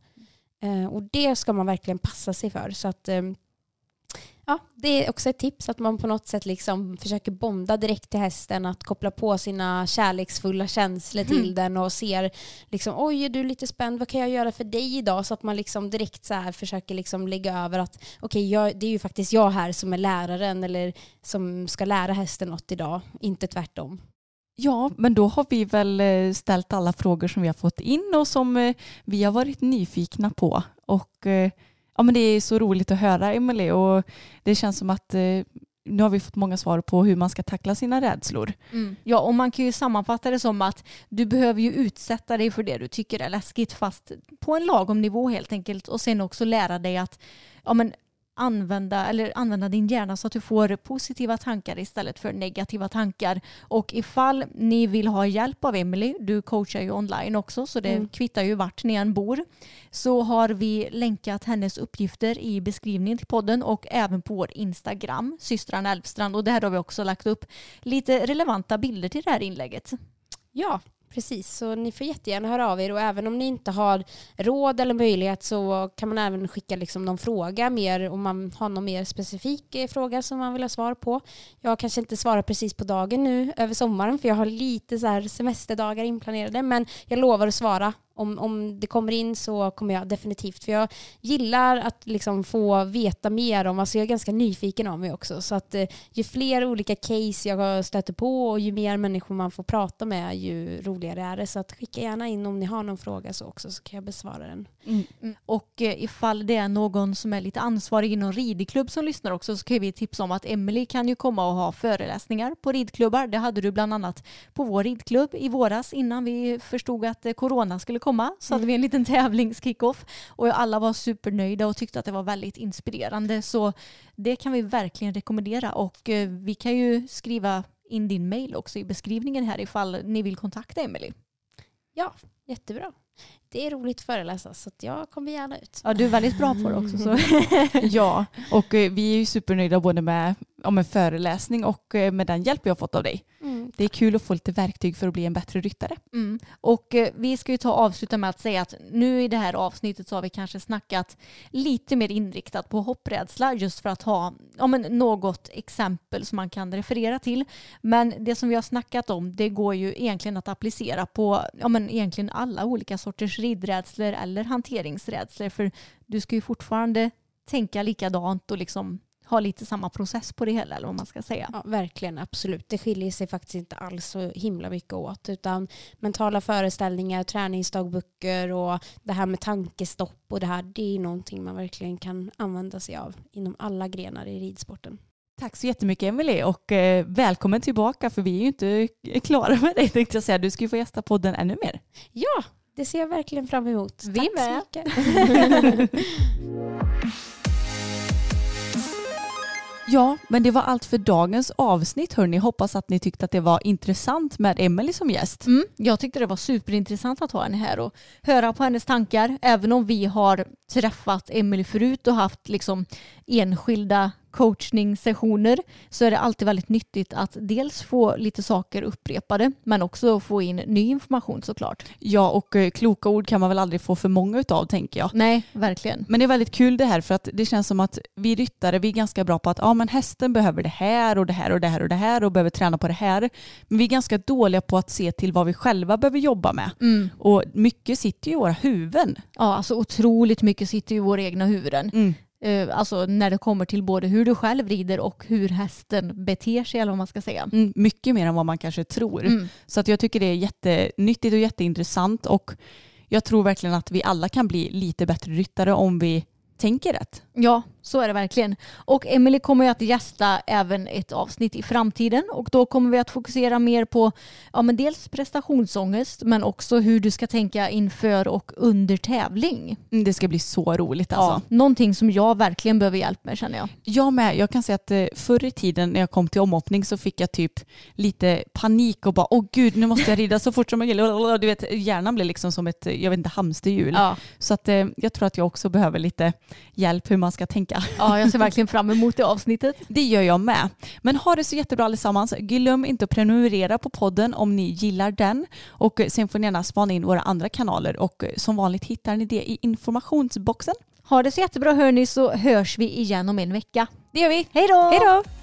Eh, och det ska man verkligen passa sig för. Så att ehm, Ja, det är också ett tips att man på något sätt liksom försöker bonda direkt till hästen, att koppla på sina kärleksfulla känslor till mm. den och ser liksom oj, är du lite spänd, vad kan jag göra för dig idag? Så att man liksom direkt så här försöker liksom lägga över att okej, okay, det är ju faktiskt jag här som är läraren eller som ska lära hästen något idag, inte tvärtom. Ja, men då har vi väl eh, ställt alla frågor som vi har fått in och som eh, vi har varit nyfikna på. Och eh, ja, men det är så roligt att höra Emelie och det känns som att eh, nu har vi fått många svar på hur man ska tackla sina rädslor. Mm. Ja, och man kan ju sammanfatta det som att du behöver ju utsätta dig för det du tycker är läskigt fast på en lagom nivå helt enkelt och sen också lära dig att ja, men använda, eller använda din hjärna så att du får positiva tankar istället för negativa tankar. Och ifall ni vill ha hjälp av Emily, du coachar ju online också så det mm. kvittar ju vart ni än bor, så har vi länkat hennes uppgifter i beskrivningen till podden och även på vår Instagram, systrarna Elfstrand. Och där har vi också lagt upp lite relevanta bilder till det här inlägget. Ja, Precis, så ni får jättegärna höra av er och även om ni inte har råd eller möjlighet så kan man även skicka liksom någon fråga mer om man har någon mer specifik eh, fråga som man vill ha svar på. Jag kanske inte svarar precis på dagen nu över sommaren för jag har lite så semesterdagar inplanerade men jag lovar att svara om, om det kommer in så kommer jag definitivt. För jag gillar att liksom få veta mer om, alltså jag är ganska nyfiken av mig också. Så att eh, ju fler olika case jag stöter på och ju mer människor man får prata med ju roligare är det. Så att skicka gärna in om ni har någon fråga så också så kan jag besvara den. Mm. Mm. Och eh, ifall det är någon som är lite ansvarig inom ridklubb som lyssnar också så kan vi tipsa om att Emily kan ju komma och ha föreläsningar på ridklubbar. Det hade du bland annat på vår ridklubb i våras innan vi förstod att eh, corona skulle komma så hade vi en liten tävlingskickoff och alla var supernöjda och tyckte att det var väldigt inspirerande. Så det kan vi verkligen rekommendera och eh, vi kan ju skriva in din mail också i beskrivningen här ifall ni vill kontakta Emily. Ja, jättebra. Det är roligt att föreläsa så jag kommer gärna ut. Ja, du är väldigt bra på det också. Så. ja, och eh, vi är ju supernöjda både med, med föreläsning och eh, med den hjälp vi har fått av dig. Mm. Det är kul att få lite verktyg för att bli en bättre ryttare. Mm. Och eh, vi ska ju ta avsluta med att säga att nu i det här avsnittet så har vi kanske snackat lite mer inriktat på hopprädsla just för att ha ja, men något exempel som man kan referera till. Men det som vi har snackat om det går ju egentligen att applicera på ja, men egentligen alla olika sorters ridrädslor eller hanteringsrädslor för du ska ju fortfarande tänka likadant och liksom ha lite samma process på det hela eller vad man ska säga. Ja, verkligen, absolut. Det skiljer sig faktiskt inte alls så himla mycket åt utan mentala föreställningar, träningsdagböcker och det här med tankestopp och det här det är någonting man verkligen kan använda sig av inom alla grenar i ridsporten. Tack så jättemycket Emelie och eh, välkommen tillbaka för vi är ju inte klara med dig tänkte jag säga. Du ska ju få gästa podden ännu mer. Ja, det ser jag verkligen fram emot. Vi Tack med. Ja, men det var allt för dagens avsnitt hörni. Hoppas att ni tyckte att det var intressant med Emelie som gäst. Mm, jag tyckte det var superintressant att ha henne här och höra på hennes tankar. Även om vi har träffat Emelie förut och haft liksom enskilda coachningssessioner så är det alltid väldigt nyttigt att dels få lite saker upprepade men också få in ny information såklart. Ja, och eh, kloka ord kan man väl aldrig få för många utav tänker jag. Nej, verkligen. Men det är väldigt kul det här för att det känns som att vi ryttare vi är ganska bra på att ja, men hästen behöver det här och det här och det här och det här och behöver träna på det här. Men vi är ganska dåliga på att se till vad vi själva behöver jobba med. Mm. Och mycket sitter ju i våra huvuden. Ja, alltså otroligt mycket sitter i våra egna huvuden. Mm. Eh, Alltså när det kommer till både hur du själv rider och hur hästen beter sig eller vad man ska säga. Mm, mycket mer än vad man kanske tror. Mm. Så att jag tycker det är jättenyttigt och jätteintressant och jag tror verkligen att vi alla kan bli lite bättre ryttare om vi tänker rätt. Ja, så är det verkligen. Och Emily kommer ju att gästa även ett avsnitt i framtiden och då kommer vi att fokusera mer på ja, men dels prestationsångest men också hur du ska tänka inför och under tävling. Mm, Det ska bli så roligt alltså. Ja, någonting som jag verkligen behöver hjälp med känner jag. Jag med. Jag kan säga att eh, förr i tiden när jag kom till omhoppning så fick jag typ lite panik och bara åh gud nu måste jag rida så fort som möjligt. Du vet hjärnan blev liksom som ett, jag vet inte, hamsterhjul. Ja. Så att eh, jag tror att jag också behöver lite hjälp hur man ska tänka. Ja, jag ser verkligen fram emot det avsnittet. Det gör jag med. Men ha det så jättebra allesammans. Glöm inte att prenumerera på podden om ni gillar den. Och sen får ni gärna spana in våra andra kanaler och som vanligt hittar ni det i informationsboxen. Ha det så jättebra hörni så hörs vi igen om en vecka. Det gör vi. Hej då! Hej då!